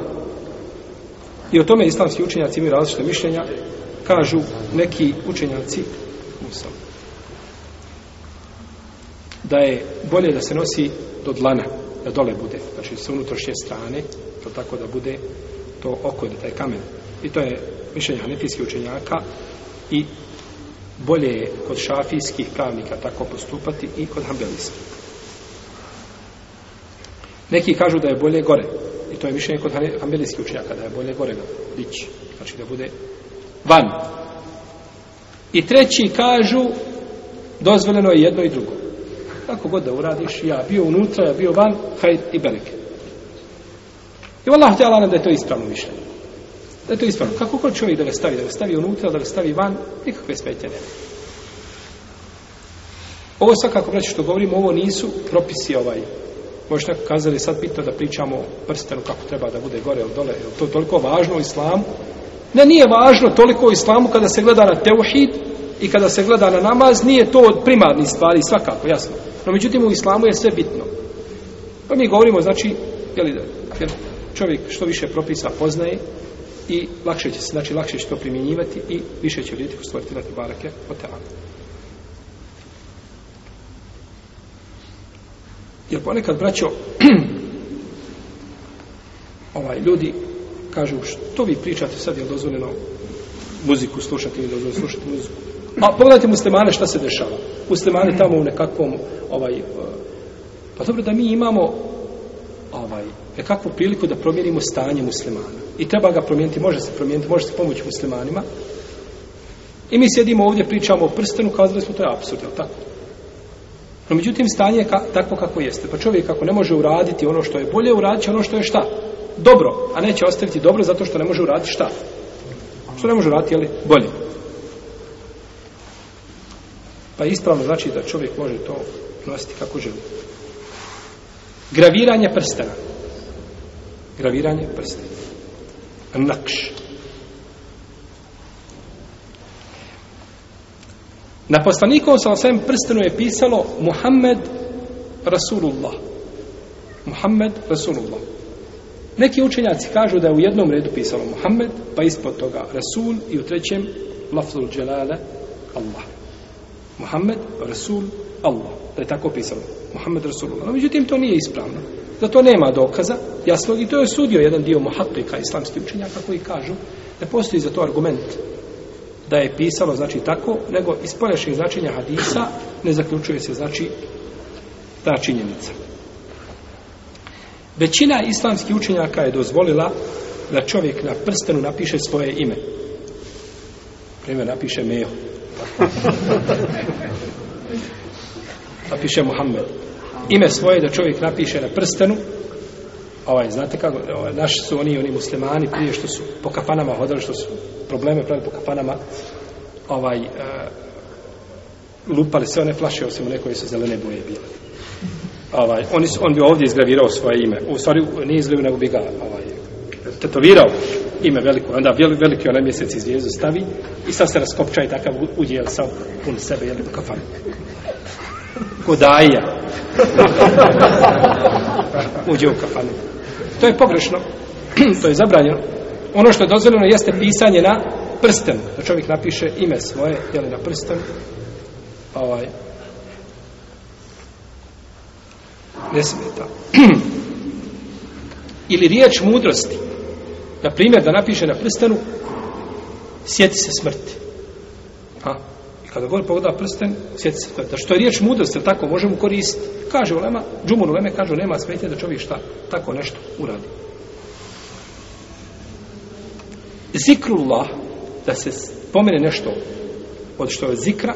Speaker 1: I o tome islamski učenjaci imaju različite mišljenja, kažu neki učenjaci musa, da je bolje da se nosi do dlana, da dole bude, znači sa unutrašnje strane, to tako da bude to oko da taj kamen. I to je mišljenje hanefijskih učenjaka i bolje je kod šafijskih pravnika tako postupati i kod hambelijskih. Neki kažu da je bolje gore, I to je mišljenje kod ambelijskih učenjaka, da je bolje gore ga dići. Znači da bude van. I treći kažu, dozvoljeno je jedno i drugo. Kako god da uradiš, ja bio unutra, ja bio van, hajt i beleke. I Allah htjela nam da je to ispravno mišljenje. Da je to ispravno. Kako god čovjek da ga stavi, da ga stavi unutra, da ga stavi van, nikakve smetje nema. Ovo svakako, braći, što govorimo, ovo nisu propisi ovaj Možeš neko kazali sad pitao da pričamo o prstenu kako treba da bude gore ili dole. Je to toliko važno u islamu? Ne, nije važno toliko u islamu kada se gleda na teuhid i kada se gleda na namaz. Nije to od primarnih stvari, svakako, jasno. No, međutim, u islamu je sve bitno. Pa mi govorimo, znači, jeli, jeli, čovjek što više propisa poznaje i lakše će se, znači, lakše će to primjenjivati i više će vidjeti ko stvoriti na barake o teanu. Jer ponekad, braćo, [clears throat] ovaj, ljudi kažu, što vi pričate sad, je dozvoljeno muziku slušati ili dozvoljeno slušati muziku? A pogledajte muslimane šta se dešava. Muslimane tamo u nekakvom, ovaj, eh, pa dobro da mi imamo ovaj, nekakvu priliku da promijenimo stanje muslimana. I treba ga promijeniti, može se promijeniti, može se pomoći muslimanima. I mi sjedimo ovdje, pričamo o prstenu, kazali smo, to je absurd, je tako? No, međutim, stanje je ka, tako kako jeste. Pa čovjek ako ne može uraditi ono što je bolje, uradit će ono što je šta? Dobro, a neće ostaviti dobro zato što ne može uraditi šta? Što ne može uraditi, ali bolje. Pa ispravno znači da čovjek može to nositi kako želi. Graviranje prstena. Graviranje prstena. Nakš. Na poslanikom sa osvijem prstenu je pisalo Muhammed Rasulullah. Muhammed Rasulullah. Neki učenjaci kažu da je u jednom redu pisalo Muhammed, pa ispod toga Rasul i u trećem Lafzul Jalala Allah. Muhammed Rasul Allah. Da je tako pisalo. Muhammed Rasulullah. No, međutim, to nije ispravno. Zato nema dokaza. Jasno, i to je sudio jedan dio muhatlika islamskih učenjaka koji kažu da postoji za to argument da je pisalo znači tako, nego iz ponešnjeg značenja hadisa ne zaključuje se znači ta činjenica. Većina islamskih učenjaka je dozvolila da čovjek na prstenu napiše svoje ime. Prima napiše Meo. Napiše Muhammed. Ime svoje da čovjek napiše na prstenu, ovaj, znate kako, ovaj, naši su oni, oni muslimani, prije što su po kafanama hodali, što su probleme pravili po kafanama, ovaj, uh, lupali se one flaše, osim one koje su zelene boje bile. Ovaj, on, is, on bi ovdje izgravirao svoje ime, u stvari nije izgravirao, nego bi ga ovaj, tetovirao ime veliko, onda veliki onaj mjesec iz zvijezu stavi i sad se raskopča i takav udjel sam pun sebe, jel, u kafanu. Kodaja. [laughs] Uđe u kafanu. To je pogrešno. [clears throat] to je zabranjeno. Ono što je dozvoljeno jeste pisanje na prsten. Da čovjek napiše ime svoje, je li na prsten. Ovaj. Ne smeta. [clears throat] Ili riječ mudrosti. Na primjer, da napiše na prstenu, sjeti se smrti. Ha? I kada govori pogleda prsten, sjeti se da što je riječ mudrost, je tako, možemo koristiti. Kaže u Lema, Džumur u Leme, kaže, nema smetnje da čovjek šta, tako nešto uradi. Zikrullah, da se pomene nešto od što je zikra,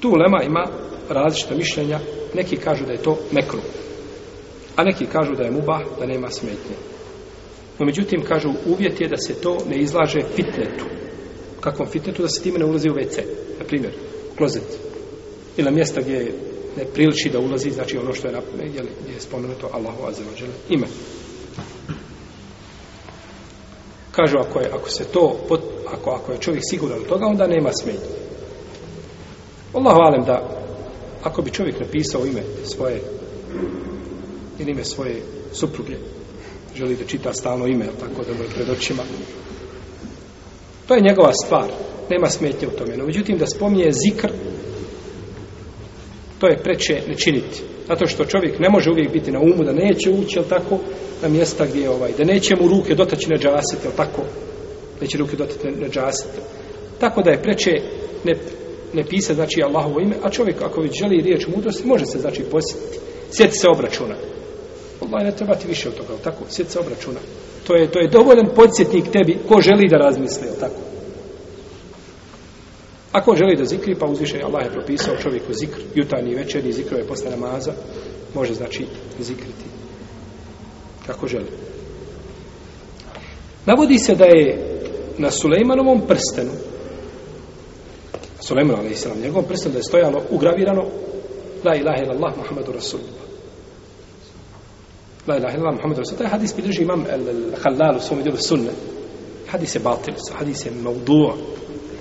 Speaker 1: tu u Lema ima različita mišljenja. Neki kažu da je to mekru, a neki kažu da je mubah, da nema smetnje. No, međutim, kažu, uvjet je da se to ne izlaže fitnetu kakvom fitnetu da se time ne ulazi u WC, na primjer, klozet. Ili mjesta gdje ne priliči da ulazi, znači ono što je, je, je spomenuto Allahu Azza wa ime. Kažu, ako, je, ako se to, pot, ako, ako je čovjek siguran od toga, onda nema smenje. Allahu alem da, ako bi čovjek napisao ime svoje, ili ime svoje supruge, želi da čita stalno ime, tako da mu je pred očima, To je njegova stvar. Nema smetnje u tome. No, međutim, da spominje zikr, to je preče ne činiti. Zato što čovjek ne može uvijek biti na umu, da neće ući, jel tako, na mjesta gdje je ovaj, da neće mu ruke dotaći na džasit, jel tako, neće ruke dotaći na džasit. Tako da je preče ne, ne pisa, znači, Allahovo ime, a čovjek, ako već želi riječ mudrosti, može se, znači, posjetiti. Sjeti se obračuna. Allah ne treba ti više od toga, jel tako, sjeti se obračuna. To je, to je dovoljan podsjetnik tebi, ko želi da razmisle, tako? Ako želi da zikri, pa uzviše Allah je propisao čovjeku zikr, jutarnji i večerni zikro je posle namaza, može znači zikriti kako želi. Navodi se da je na Sulejmanovom prstenu, Sulejmanovom prstenu, njegovom prstenu da je stojalo ugravirano La ilaha ilallah Muhammadu Rasulullah la ilaha illallah muhammed rasul taj hadis bilježi imam al-Khallal u svom djelu sunne hadis je batil, hadis je maudu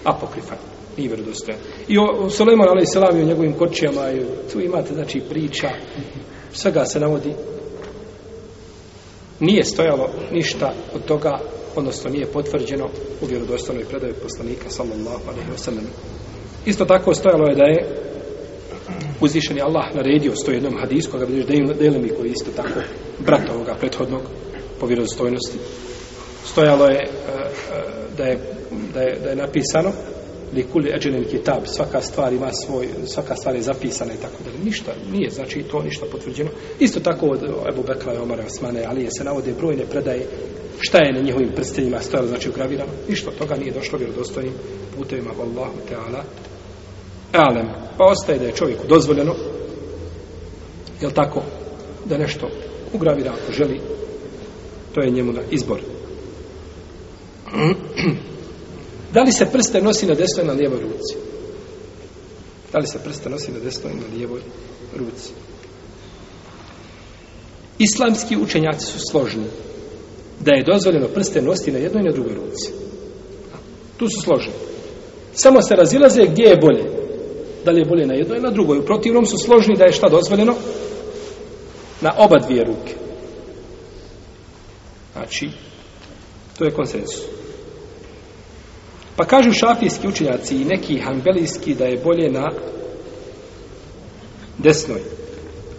Speaker 1: apokrifan nije vjerodostojan. I o Suleiman a.s. i o njegovim kočijama, i tu imate, znači, priča, svega se navodi. Nije stojalo ništa od toga, odnosno nije potvrđeno u vjerodostojnoj predavi poslanika, sallallahu alaihi wa sallam. Isto tako stojalo je da je uzvišen je Allah naredio sto jednom hadis koga bilješ Delemi koji isto tako brat ovoga prethodnog po vjerozstojnosti stojalo je e, e, da je da je, da je napisano li kuli ajnen kitab svaka stvar ima svoj svaka stvar je zapisana i tako da ništa nije znači to ništa potvrđeno isto tako od Abu Bekra i Omara Osmane ali je se navode brojne predaje šta je na njihovim prsteljima stojalo znači ugravirano ništa od toga nije došlo vjerodostojnim putevima Allahu Teala alem. Pa ostaje da je čovjeku dozvoljeno, je tako, da nešto ugravira ako želi, to je njemu na izbor. [clears throat] Da li se prste nosi na desnoj na lijevoj ruci? Da li se prste nosi na desnoj na lijevoj ruci? Islamski učenjaci su složni da je dozvoljeno prste nositi na jednoj i na drugoj ruci. Tu su složni. Samo se razilaze gdje je bolje da li je bolje na jednoj ili na drugoj. U protivnom su složni da je šta dozvoljeno na oba dvije ruke. Znači, to je konsensus. Pa kažu šafijski učenjaci i neki hanbelijski da je bolje na desnoj.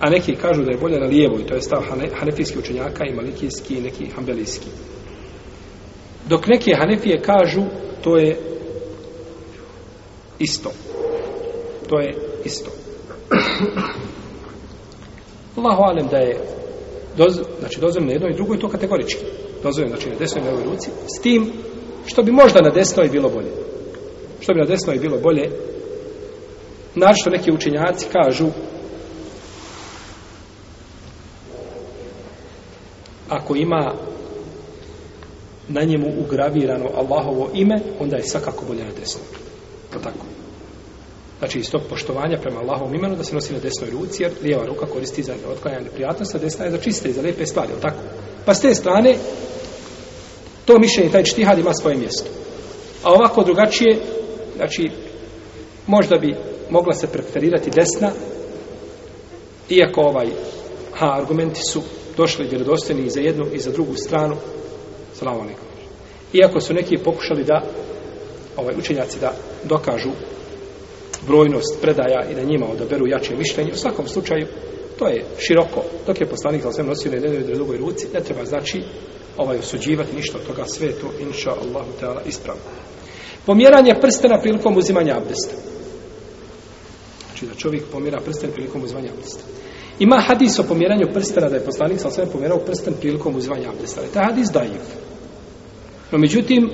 Speaker 1: A neki kažu da je bolje na lijevoj. To je stav hanefijski učenjaka i malikijski i neki hanbelijski. Dok neke hanefije kažu to je isto to je isto. Allahu alem da je doz, znači dozvoljeno jedno i drugo i to kategorički. Dozvoljeno znači na desnoj i na ovoj ruci s tim što bi možda na desnoj bilo bolje. Što bi na desnoj bilo bolje Naravno neki učenjaci kažu ako ima na njemu ugravirano Allahovo ime, onda je svakako bolje na desnoj. To tako znači iz tog poštovanja prema Allahovom imenu da se nosi na desnoj ruci, jer lijeva ruka koristi za otklanjanje neprijatnosti, a desna je za čiste i za lepe stvari, ali tako? Pa s te strane, to mišljenje, taj čtihad ima svoje mjesto. A ovako drugačije, znači, možda bi mogla se preferirati desna, iako ovaj, ha, argumenti su došli vjerodostojni i za jednu i za drugu stranu, slavonik. Iako su neki pokušali da, ovaj, učenjaci da dokažu brojnost predaja i da njima odaberu jače mišljenje. U svakom slučaju, to je široko. Dok je poslanik za osvijem nosio na jednoj i drugoj ruci, ne treba znači ovaj osuđivati ništa od toga svetu, inša Allahu Teala, ispravno. Pomjeranje prstena prilikom uzimanja abdesta. Znači da čovjek pomjera prsten prilikom uzimanja abdesta. Ima hadis o pomjeranju prstena da je poslanik sa osvijem pomjerao prsten prilikom uzimanja abdesta. Ali ta hadis dajiv. No međutim,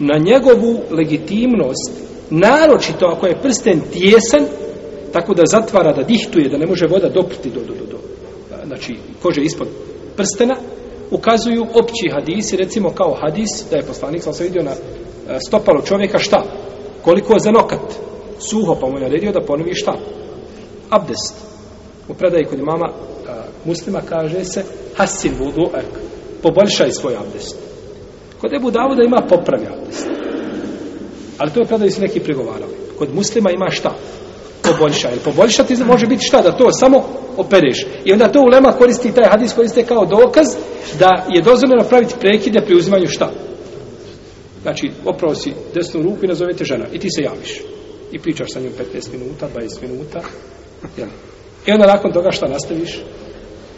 Speaker 1: na njegovu legitimnost naročito ako je prsten tijesan, tako da zatvara, da dihtuje, da ne može voda doputi do, do, do, do, znači kože ispod prstena, ukazuju opći hadisi, recimo kao hadis, da je poslanik sam se vidio na stopalo čovjeka šta? Koliko je za nokat? Suho, pa mu je naredio da ponovi šta? Abdest. U predaji kod mama a, muslima kaže se hasin vudu ek, poboljšaj svoj abdest. Kod Ebu Davuda ima popravi abdest. Ali to je kada su neki pregovarali. Kod muslima ima šta? Poboljša. Jer poboljša ti može biti šta? Da to samo opereš. I onda to ulema koristi, taj hadis koriste kao dokaz da je dozvoljeno praviti prekide pri uzimanju šta? Znači, opravo si desnu ruku i nazovete žena. I ti se javiš. I pričaš sa njom 15 minuta, 20 minuta. Jel? I onda nakon toga šta nastaviš?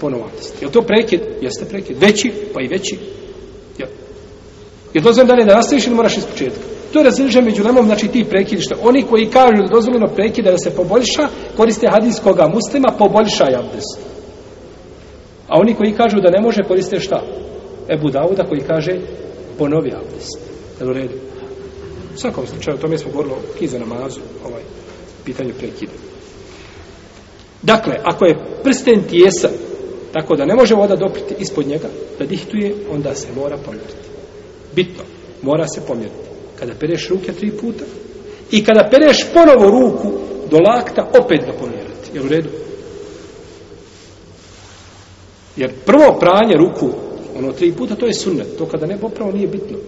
Speaker 1: Ponovati. Je to prekid? Jeste prekid. Veći? Pa i veći. Jel? Je dozvoljeno dalje da nastaviš ili moraš iz početka? To je razliže među lemom, znači ti prekidi što oni koji kažu da dozvoljeno prekida da se poboljša, koriste hadis koga muslima poboljša abdest. A oni koji kažu da ne može koriste šta? Ebu Dauda koji kaže ponovi abdest. Jel u redu? U svakom slučaju, o tome smo govorili o kize namazu, ovaj, pitanje prekida. Dakle, ako je prsten tijesan, tako da ne može voda dopriti ispod njega, da dihtuje, onda se mora pomjeriti. Bitno, mora se pomjeriti kada pereš ruke tri puta i kada pereš ponovo ruku do lakta, opet ga ponirati. Jel u redu? Jer prvo pranje ruku, ono tri puta, to je sunnet. To kada ne, popravo nije bitno.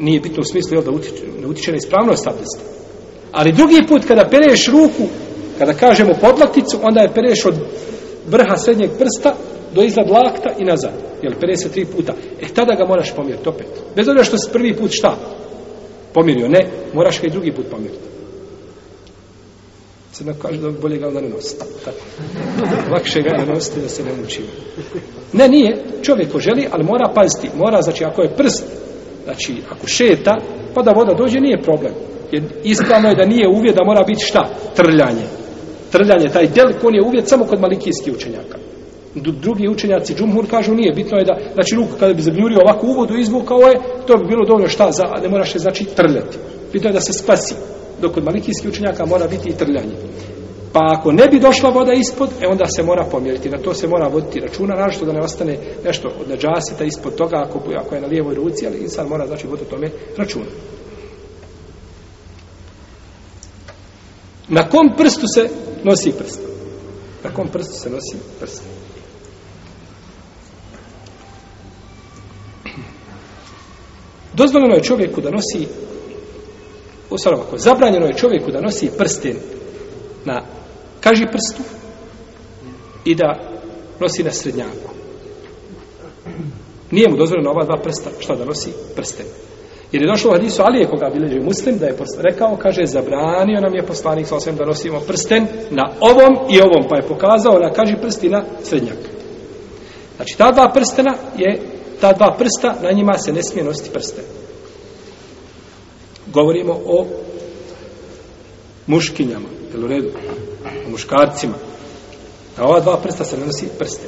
Speaker 1: Nije bitno u smislu, jel, da utiče, ne utiče na ispravnost abdesta. Ali drugi put, kada pereš ruku, kada kažemo podlakticu, onda je pereš od vrha srednjeg prsta do iznad lakta i nazad. Jel, pereš se tri puta. E, tada ga moraš pomjeriti opet. Bez obzira što se prvi put šta? pomirio. Ne, moraš ga i drugi put pomiriti. Sada kaže da bolje ga onda ne nosi. Tako. Lakše ga ne nosi da se ne muči. Ne, nije. Čovjek ko želi, ali mora paziti. Mora, znači, ako je prst, znači, ako šeta, pa da voda dođe, nije problem. Jer ispravno je da nije uvjet da mora biti šta? Trljanje. Trljanje, taj del, on je uvjet samo kod malikijskih učenjaka drugi učenjaci džumhur kažu nije bitno je da znači ruku kada bi zagnjurio ovako uvodu izvukao je to bi bilo dovoljno šta za ne moraš je znači trljati bitno je da se spasi dok kod malikijskih učenjaka mora biti i trljanje pa ako ne bi došla voda ispod e onda se mora pomjeriti na to se mora voditi računa našto da ne ostane nešto od nađasita ispod toga ako, ako je na lijevoj ruci ali insan mora znači voditi tome računa na kom prstu se nosi prst na kom prstu se nosi prst Dozvoljeno je čovjeku da nosi u stvarno ovako, zabranjeno je čovjeku da nosi prsten na kaži prstu i da nosi na srednjaku. Nije mu dozvoljeno ova dva prsta, šta da nosi prsten. Jer je došlo u hadisu Alije koga bileđuje muslim da je rekao, kaže, zabranio nam je poslanik sa da nosimo prsten na ovom i ovom, pa je pokazao na kaži prsti na srednjak. Znači, ta dva prstena je ta dva prsta, na njima se ne smije nositi prste. Govorimo o muškinjama, jel u redu? O muškarcima. Na ova dva prsta se ne nosi prste.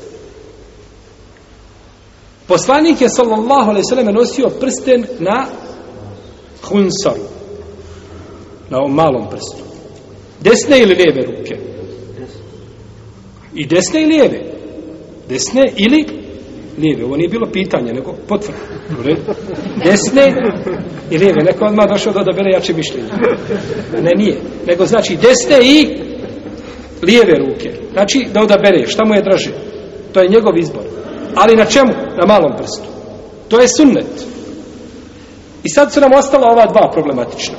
Speaker 1: Poslanik je, sallallahu alaihi sallam, nosio prsten na hunsaru. Na ovom malom prstu. Desne ili lijeve ruke? I desne i lijeve. Desne ili lijeve. Ovo nije bilo pitanje, nego potvrda. Desne i lijeve. Neko odmah došao da odabere jače mišljenje. Ne, nije. Nego znači desne i lijeve ruke. Znači da odabere. Šta mu je draže? To je njegov izbor. Ali na čemu? Na malom prstu. To je sunnet. I sad su nam ostala ova dva problematična.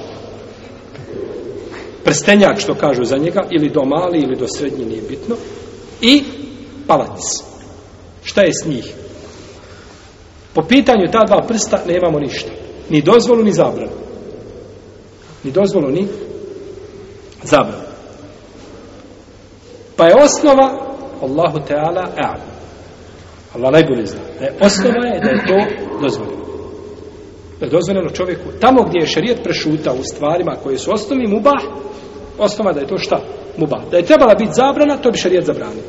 Speaker 1: Prstenjak, što kažu za njega, ili do mali, ili do srednji, nije bitno. I palac. Šta je s njih? Po pitanju ta dva prsta nemamo ništa. Ni dozvolu, ni zabranu. Ni dozvolu, ni zabranu. Pa je osnova Allahu Teala e'an. Allah najbolje zna. Da je osnova je da je to dozvoljeno. Da je dozvoljeno čovjeku tamo gdje je šarijet prešuta u stvarima koje su osnovi mubah, osnova da je to šta? Mubah. Da je trebala biti zabrana, to bi šarijet zabranio.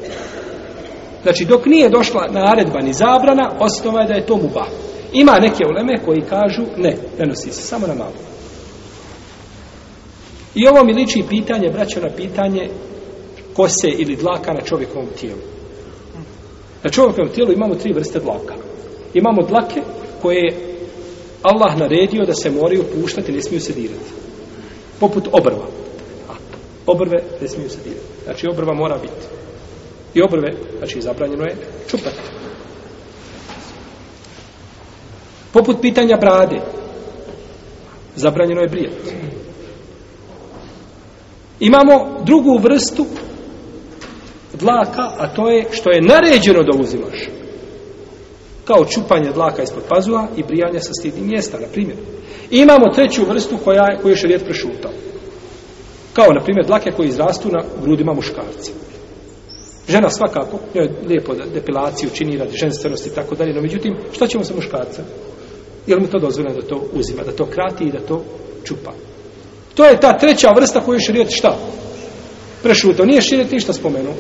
Speaker 1: Znači, dok nije došla naredba ni zabrana, osnova je da je to muba. Ima neke uleme koji kažu, ne, ne nosi se, samo na malo. I ovo mi liči pitanje, braćo, na pitanje kose ili dlaka na čovjekovom tijelu. Na čovjekovom tijelu imamo tri vrste dlaka. Imamo dlake koje je Allah naredio da se moraju puštati, ne smiju se dirati. Poput obrva. Obrve ne smiju se dirati. Znači, obrva mora biti i obrve, znači zabranjeno je čupati. Poput pitanja brade, zabranjeno je brijati. Imamo drugu vrstu dlaka, a to je što je naređeno da uzimaš. Kao čupanje dlaka ispod pazuha i brijanje sa stidnim mjesta, na primjer. I imamo treću vrstu koja je, koju je šarijet prešutao. Kao, na primjer, dlake koje izrastu na grudima muškarcima. Žena svakako, njoj je lijepo da depilaciju čini radi ženstvenosti i tako dalje, no međutim, što ćemo sa muškarcem? Je li mu to dozvoljeno da to uzima, da to krati i da to čupa? To je ta treća vrsta koju je šta? Prešuto, nije širjeti ništa spomenuo.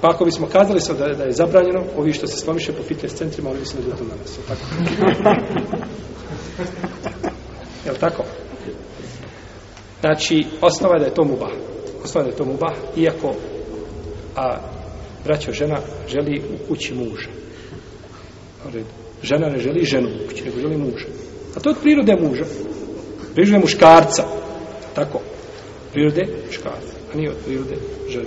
Speaker 1: Pa ako bismo kazali sad da, da je zabranjeno, ovi što se slomiše po fitness centrima, ovi bi se ne dodali na nas. Je tako? [laughs] je tako? Znači, osnova je da je to mubah poslanje to mubah, iako a braćo žena želi u kući muža. Žena ne želi ženu u kući, nego želi muža. A to je od prirode muža. Prirode muškarca. Tako. Prirode muškarca. A nije od prirode žena.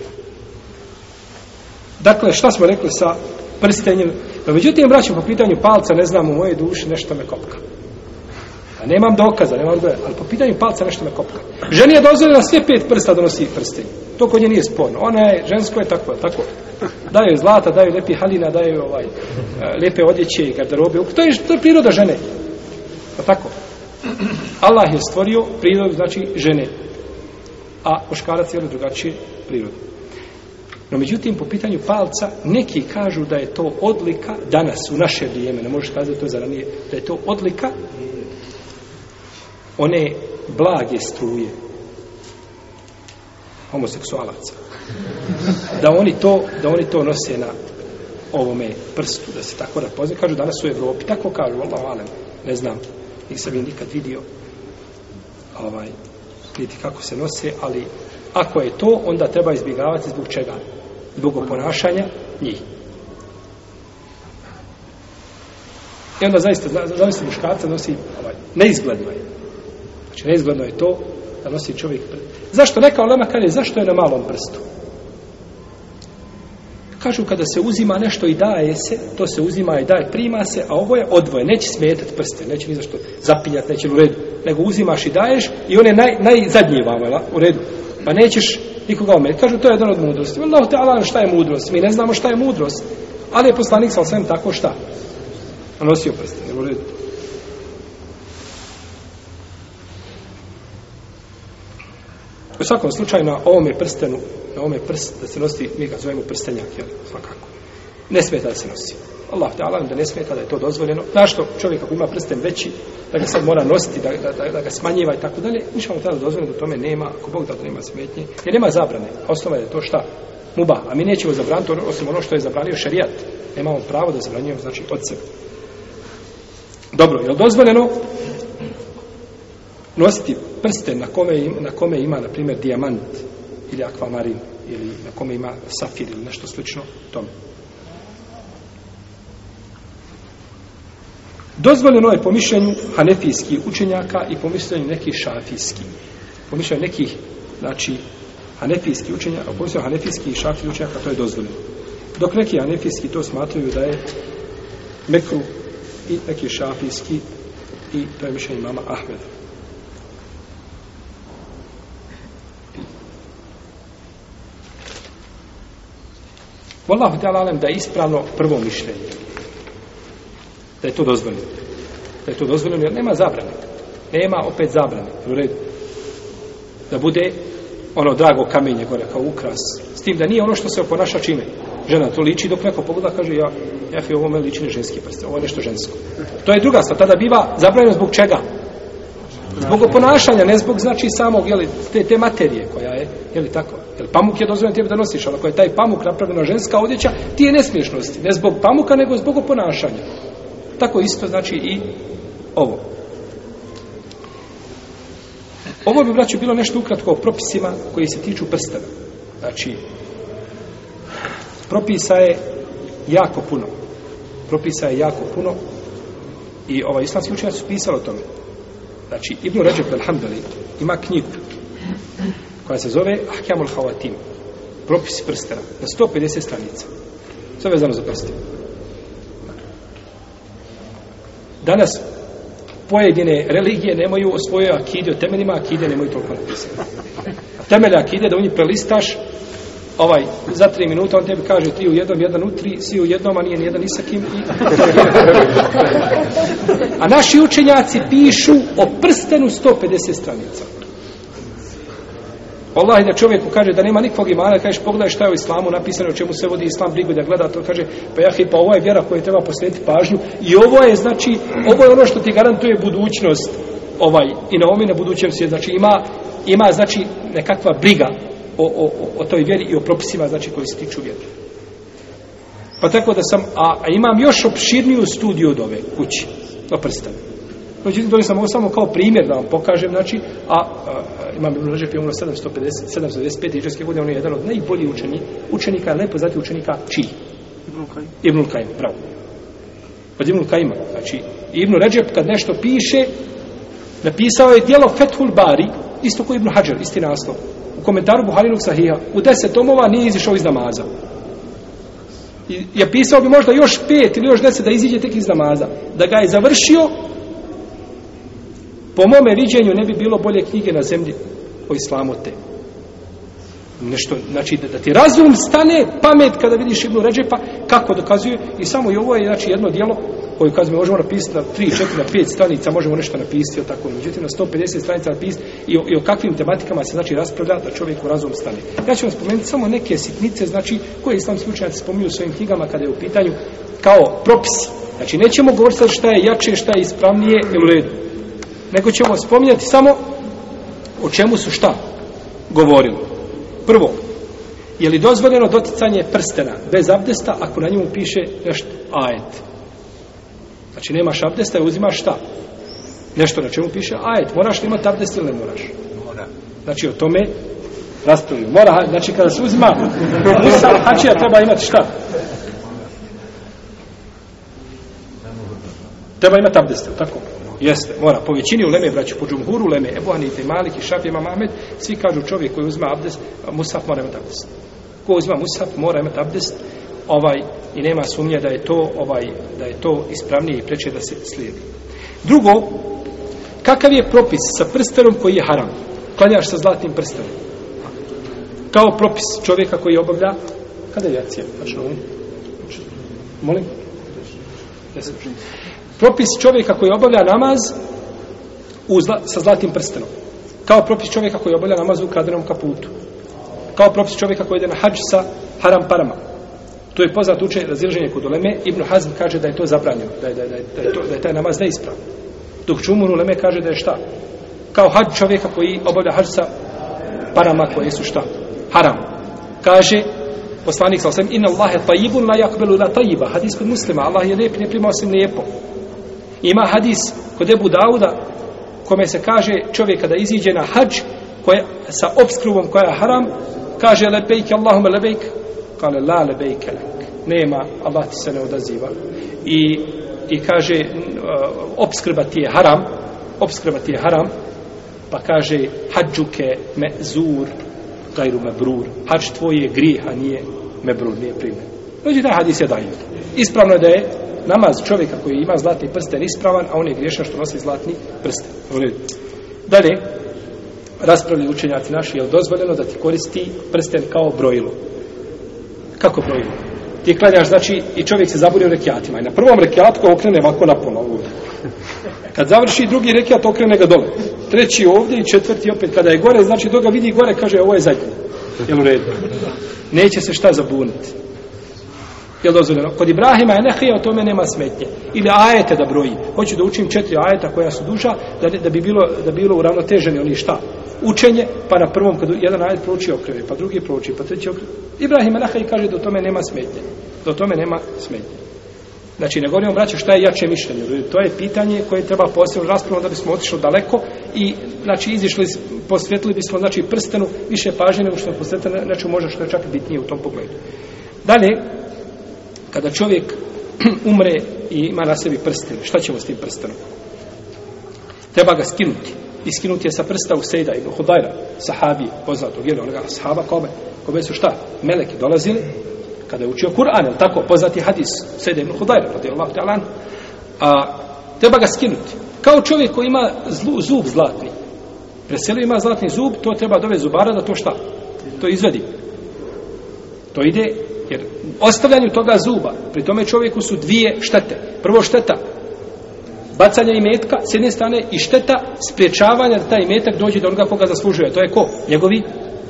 Speaker 1: Dakle, šta smo rekli sa prstenjem? No, međutim, braćo, po pitanju palca, ne znam, u moje duši nešto me kopka. A nemam dokaza, nemam dokaza, ali po pitanju palca nešto me kopka. Ženi je dozvoljena na sve pet prsta donosi prste. To kod nje nije sporno. Ona je, žensko je tako, tako. Daju zlata, daju lepi halina, daju ovaj, e, lepe odjeće i garderobe. To je, to je priroda žene. Pa tako. Allah je stvorio prirodu, znači žene. A oškarac je drugačije prirodu. No međutim, po pitanju palca, neki kažu da je to odlika, danas, u naše vrijeme, ne možeš kazati to za ranije, da je to odlika one blage struje homoseksualaca da oni to da oni to nose na ovome prstu da se tako da pozne kažu danas u Evropi tako kažu Allah vale ne znam nisam je nikad vidio ovaj niti kako se nose ali ako je to onda treba izbjegavati zbog čega zbog ponašanja njih I onda zaista, zaista muškarca nosi, ovaj, neizgledno je, Znači, neizgledno je to da nosi čovjek prst. Zašto? Neka olema kaže, zašto je na malom prstu? Kažu, kada se uzima nešto i daje se, to se uzima i daje, prima se, a ovo je odvoje, neće smetati prste, neće ni zašto zapinjati, neće u redu, nego uzimaš i daješ i on je naj, najzadnji vam, u redu. Pa nećeš nikoga ometi. Kažu, to je jedan od mudrosti. Allah te Allah, šta je mudrost? Mi ne znamo šta je mudrost. Ali je poslanik sa tako šta? Nosio prste, u redu. U svakom slučaju na ovome prstenu, na ovome prst, da se nosi, mi ga zovemo prstenjak, jel, svakako. Ne smeta da se nosi. Allah te da ne smeta da je to dozvoljeno. Zašto čovjek ako ima prsten veći, da ga sad mora nositi, da, da, da, da ga smanjiva i tako dalje, ništa mu tada dozvoljeno da tome nema, ako Bog da to nema smetnje, jer nema zabrane. Osnova je to šta? Muba. A mi nećemo zabraniti ono, osim ono što je zabranio šarijat. Nemamo pravo da zabranjujemo, znači, od sebe. Dobro, je li dozvoljeno nositi prste na kome, na kome ima, na primjer, dijamant ili akvamarin, ili na kome ima safir ili nešto slično tome. Dozvoljeno je po mišljenju hanefijskih učenjaka i po mišljenju nekih šafijskih. Po mišljenju nekih, znači, hanefijskih učenjaka, po mišljenju hanefijskih i šafijskih učenjaka, to je dozvoljeno. Dok neki hanefijski to smatraju da je mekru i neki šafijski i to je mišljenje mama Ahmeda. Wallahu ta'ala da je ispravno prvo mišljenje. Da je to dozvoljeno. Da je to dozvoljeno jer nema zabrane. Nema opet zabrane. U redu. Da bude ono drago kamenje gore kao ukras. S tim da nije ono što se oponaša čime. Žena to liči dok neko pogleda kaže ja, ja fi ovo me liči na ženski prst. Ovo je nešto žensko. To je druga stvar. Tada biva zabranjeno zbog čega? Zbog oponašanja, ne zbog znači samog jeli, te, te materije koja je. Je li tako? Jer pamuk je dozvoljeno tebi da nosiš, ali ako je taj pamuk napravljeno ženska odjeća, ti je nesmiješnost. Ne zbog pamuka, nego zbog ponašanja. Tako isto znači i ovo. Ovo bi, braću, bilo nešto ukratko o propisima koji se tiču prstena. Znači, propisa je jako puno. Propisa je jako puno i ovaj islamski učenjac su pisali o tome. Znači, Ibnu Ređep, alhamdulillah, ima knjigu koja se zove Ahkamul Hawatim, propis prstena, na 150 stranica. Sve vezano za prste. Danas pojedine religije nemaju o svojoj akide, o temeljima akide nemaju toliko napisati. Temelj akide da u njih prelistaš ovaj, za tri minuta, on tebi kaže tri u jednom, jedan u tri, svi u jednom, a nije ni jedan isakim. I... [laughs] a naši učenjaci pišu o prstenu 150 stranica. Wallahi da čovjek mu kaže da nema nikog imana, kažeš pogledaj šta je u islamu napisano, o čemu se vodi islam, brigu da gleda to, kaže, pa jahi, pa ovo je vjera koju treba posvetiti pažnju i ovo je, znači, ovo je ono što ti garantuje budućnost, ovaj, i na ovome na budućem svijetu, znači, ima, ima, znači, nekakva briga o, o, o, o toj vjeri i o propisima, znači, koji se tiču vjeri. Pa tako da sam, a, a imam još opširniju studiju od ove kući, to predstavljam. Međutim, dolje sam ovo samo kao primjer da vam pokažem, znači, a, a imam Ibn Ređep je umro 750, 725. iđarske godine, on je jedan od najboljih učeni, učenika, lepo zati učenika čiji? Ibn Kajim. Ibn Kajim, pravo. Od Ibn Kajima. Znači, Ibn Ređep kad nešto piše, napisao je dijelo Fethul Bari, isto koji Ibn Hajar, isti naslov. U komentaru Buharinog Sahija, u deset tomova nije izišao iz namaza. I, ja pisao bi možda još pet ili još deset da iziđe tek iz namaza. Da ga je završio, Po mome viđenju ne bi bilo bolje knjige na zemlji o islamu te. Nešto, znači, da, da ti razum stane pamet kada vidiš Ibnu Ređepa, kako dokazuje, i samo i ovo je, znači, jedno dijelo koje, kazi mi, možemo napisati na 3, 4, na 5 stranica, možemo nešto napisati, o tako, međutim, na 150 stranica napisati i, i o kakvim tematikama se, znači, raspravlja da čovjek u razum stane. Ja ću vam spomenuti samo neke sitnice, znači, koje islam slučajnici spominju u svojim knjigama kada je u pitanju kao propis. Znači, nećemo govoriti šta je jače, šta je ispravnije, u redu nego ćemo spominjati samo o čemu su šta govorili. Prvo, je li dozvoljeno doticanje prstena bez abdesta ako na njemu piše nešto ajet? Znači nemaš abdesta i uzimaš šta? Nešto na čemu piše ajet. Moraš li imati abdest ili ne moraš? Mora. Znači o tome raspravljaju. Mora, znači kada se uzima musa, hačija treba imati šta? Treba imati abdest, tako? jeste, mora, po većini u Leme, braću, po džumhuru u Leme, Ebu Hanite, Malik i Šafi, Imam Ahmed, svi kažu čovjek koji uzma abdest, Musaf mora imati abdest. Ko uzma Musaf mora imati abdest, ovaj, i nema sumnje da je to, ovaj, da je to ispravnije i preče da se slijedi. Drugo, kakav je propis sa prstenom koji je haram? Klanjaš sa zlatnim prstenom. Kao propis čovjeka koji obavlja, kada je jacija? Pa Molim? Ne slučim propis čovjeka koji obavlja namaz u zla, sa zlatim prstenom. Kao propis čovjeka koji obavlja namaz u kradenom kaputu. Kao propis čovjeka koji ide na hađ sa haram parama. To je poznat učenje razilženje kod Uleme. Ibn Hazm kaže da je to zabranjeno. Da je, da, je, da, je, da, je to, da je taj namaz neispravo. Dok Čumur Uleme kaže da je šta? Kao hađ čovjeka koji obavlja hađ sa parama koje su šta? Haram. Kaže poslanik sa osam, inna Allahe tajibun la jakbelu la tajiba. Hadis kod muslima, Allah je lijep, ne prima osim lijepo. Ima hadis kod Ebu Dauda kome se kaže čovjek kada iziđe na hađ koje, sa obskrubom koja je haram, kaže lebejke Allahume lebejk, kale la lebejke lek. Nema, Allah ti se ne odaziva. I, i kaže obskrba ti je haram, obskrba ti je haram, pa kaže hađuke me zur, gajru me brur. Hađ tvoj je grih, a nije me brur, nije primjer. Znači, taj hadis je dajno. Ispravno je da je namaz čovjeka koji ima zlatni prsten ispravan, a on je griješan što nosi zlatni prsten. Dalje, raspravlju učenjaci naši, je li dozvoljeno da ti koristi prsten kao brojilo? Kako brojilo? Ti klanjaš, znači, i čovjek se zaburi u rekiatima. I na prvom rekiatku okrene ovako na pola ovdje. Kad završi drugi rekiat, okrene ga dole. Treći ovdje i četvrti opet. Kada je gore, znači, to ga vidi gore, kaže, ovo je zadnje. Jel u redu? Neće se šta zabuniti. Jel dozvoljeno? Kod Ibrahima je nehija, o tome nema smetnje. Ili ajete da broji. Hoću da učim četiri ajeta koja su duža, da, da bi bilo, da bilo uravnoteženi oni šta? Učenje, pa na prvom, kad jedan ajet proči okreve, pa drugi proči, pa treći okreve. Ibrahima je nehija i kaže da o tome nema smetnje. Da o tome nema smetnje. Znači, ne govorimo, braće, šta je jače mišljenje. To je pitanje koje treba posebno raspravo da bismo otišli daleko i, znači, izišli, posvjetili bismo, znači, prstenu više pažnje nego što je posvjetljeno, znači, možda što je čak bitnije u tom pogledu. Dalje, kada čovjek [clears throat] umre i ima na sebi prsten, šta ćemo s tim prstenom? Treba ga skinuti. I skinuti je sa prsta u Sejda i Hudajra, sahabi, poznatog, jer onoga sahaba kome, kome su šta? Meleki dolazili, kada je učio Kur'an, je tako? Poznati hadis, Sejda ibn Hudajra, radijallahu ta'alan. A, treba ga skinuti. Kao čovjek koji ima zlu, zub zlatni. Preselio ima zlatni zub, to treba dove zubara da to šta? To izvedi. To ide Jer ostavljanju toga zuba, pri tome čovjeku su dvije štete. Prvo šteta, bacanje imetka s jedne strane i šteta spriječavanja da taj imetak dođe do onoga koga zaslužuje. To je ko? Njegovi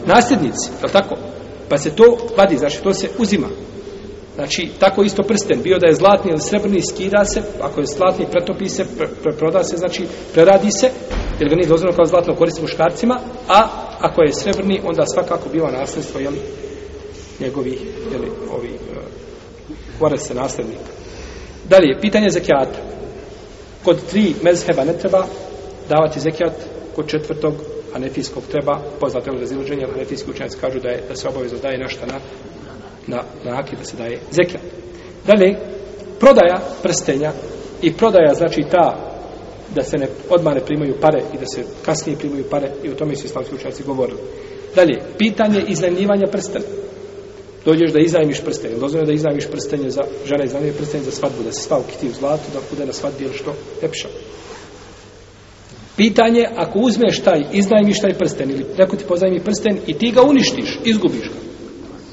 Speaker 1: nasljednici, je tako? Pa se to vadi, znači to se uzima. Znači, tako isto prsten, bio da je zlatni ili srebrni, skida se, ako je zlatni, pretopi se, pr pr proda se, znači, preradi se, jer ga nije dozvoljeno kao zlatno koristi muškarcima, a ako je srebrni, onda svakako biva nasljedstvo, jel, njegovih jeli, ovih, uh, eh, varese nastavnika. Dalje, pitanje zekijata. Kod tri mezheba ne treba davati zekijat kod četvrtog anefijskog treba, poznate ono razilođenje, ali anefijski učenjaci kažu da, je, da se obavezno daje našta na, na, na akid, da se daje zekijat. Dalje, prodaja prstenja i prodaja znači ta da se ne, odmah ne primaju pare i da se kasnije primaju pare i o tome su islamski učenjaci govorili. Dalje, pitanje iznajmljivanja prstena dođeš da izajmiš prstenje, dozvoljeno da izajmiš prstenje za žena izajmiš prstenje za svadbu, da se sva ukiti u zlatu, da bude na svadbi ili što, lepša. Pitanje, ako uzmeš taj, iznajmiš taj prsten ili neko ti pozajmi prsten i ti ga uništiš, izgubiš ga.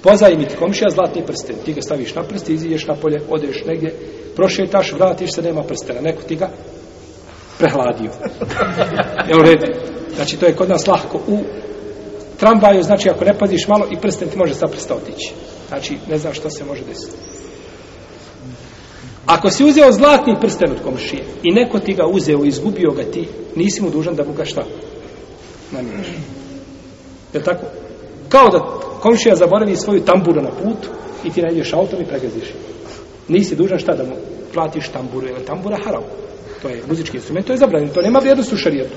Speaker 1: Pozajmi ti komšija zlatni prsten, ti ga staviš na prst, iziješ na polje, odeš negdje, prošetaš, vratiš se, nema prstena, neko ti ga prehladio. [laughs] Evo red. Znači, to je kod nas lahko u tramvaju, znači ako ne paziš malo i prsten ti može sa prsta otići. Znači, ne znam što se može desiti. Ako si uzeo zlatni prsten od komšije i neko ti ga uzeo i izgubio ga ti, nisi mu dužan da mu ga šta? Namiriš. Je tako? Kao da komšija zaboravi svoju tamburu na put i ti najdeš autom i pregaziš. Nisi dužan šta da mu platiš tamburu, jer tambura haram. To je muzički instrument, to je zabranjeno, to nema vrijednost u šarijetu.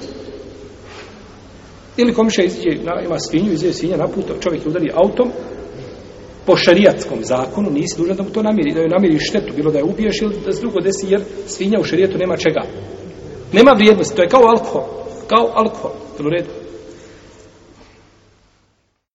Speaker 1: Ili komiša iziđe, ima svinju, iziđe svinja na put, čovjek je udari autom, po šarijatskom zakonu nisi dužan da mu to namiri, da joj namiri štetu, bilo da je ubiješ ili da se drugo desi, jer svinja u šarijetu nema čega. Nema vrijednosti, to je kao alkohol, kao alkohol, u redu.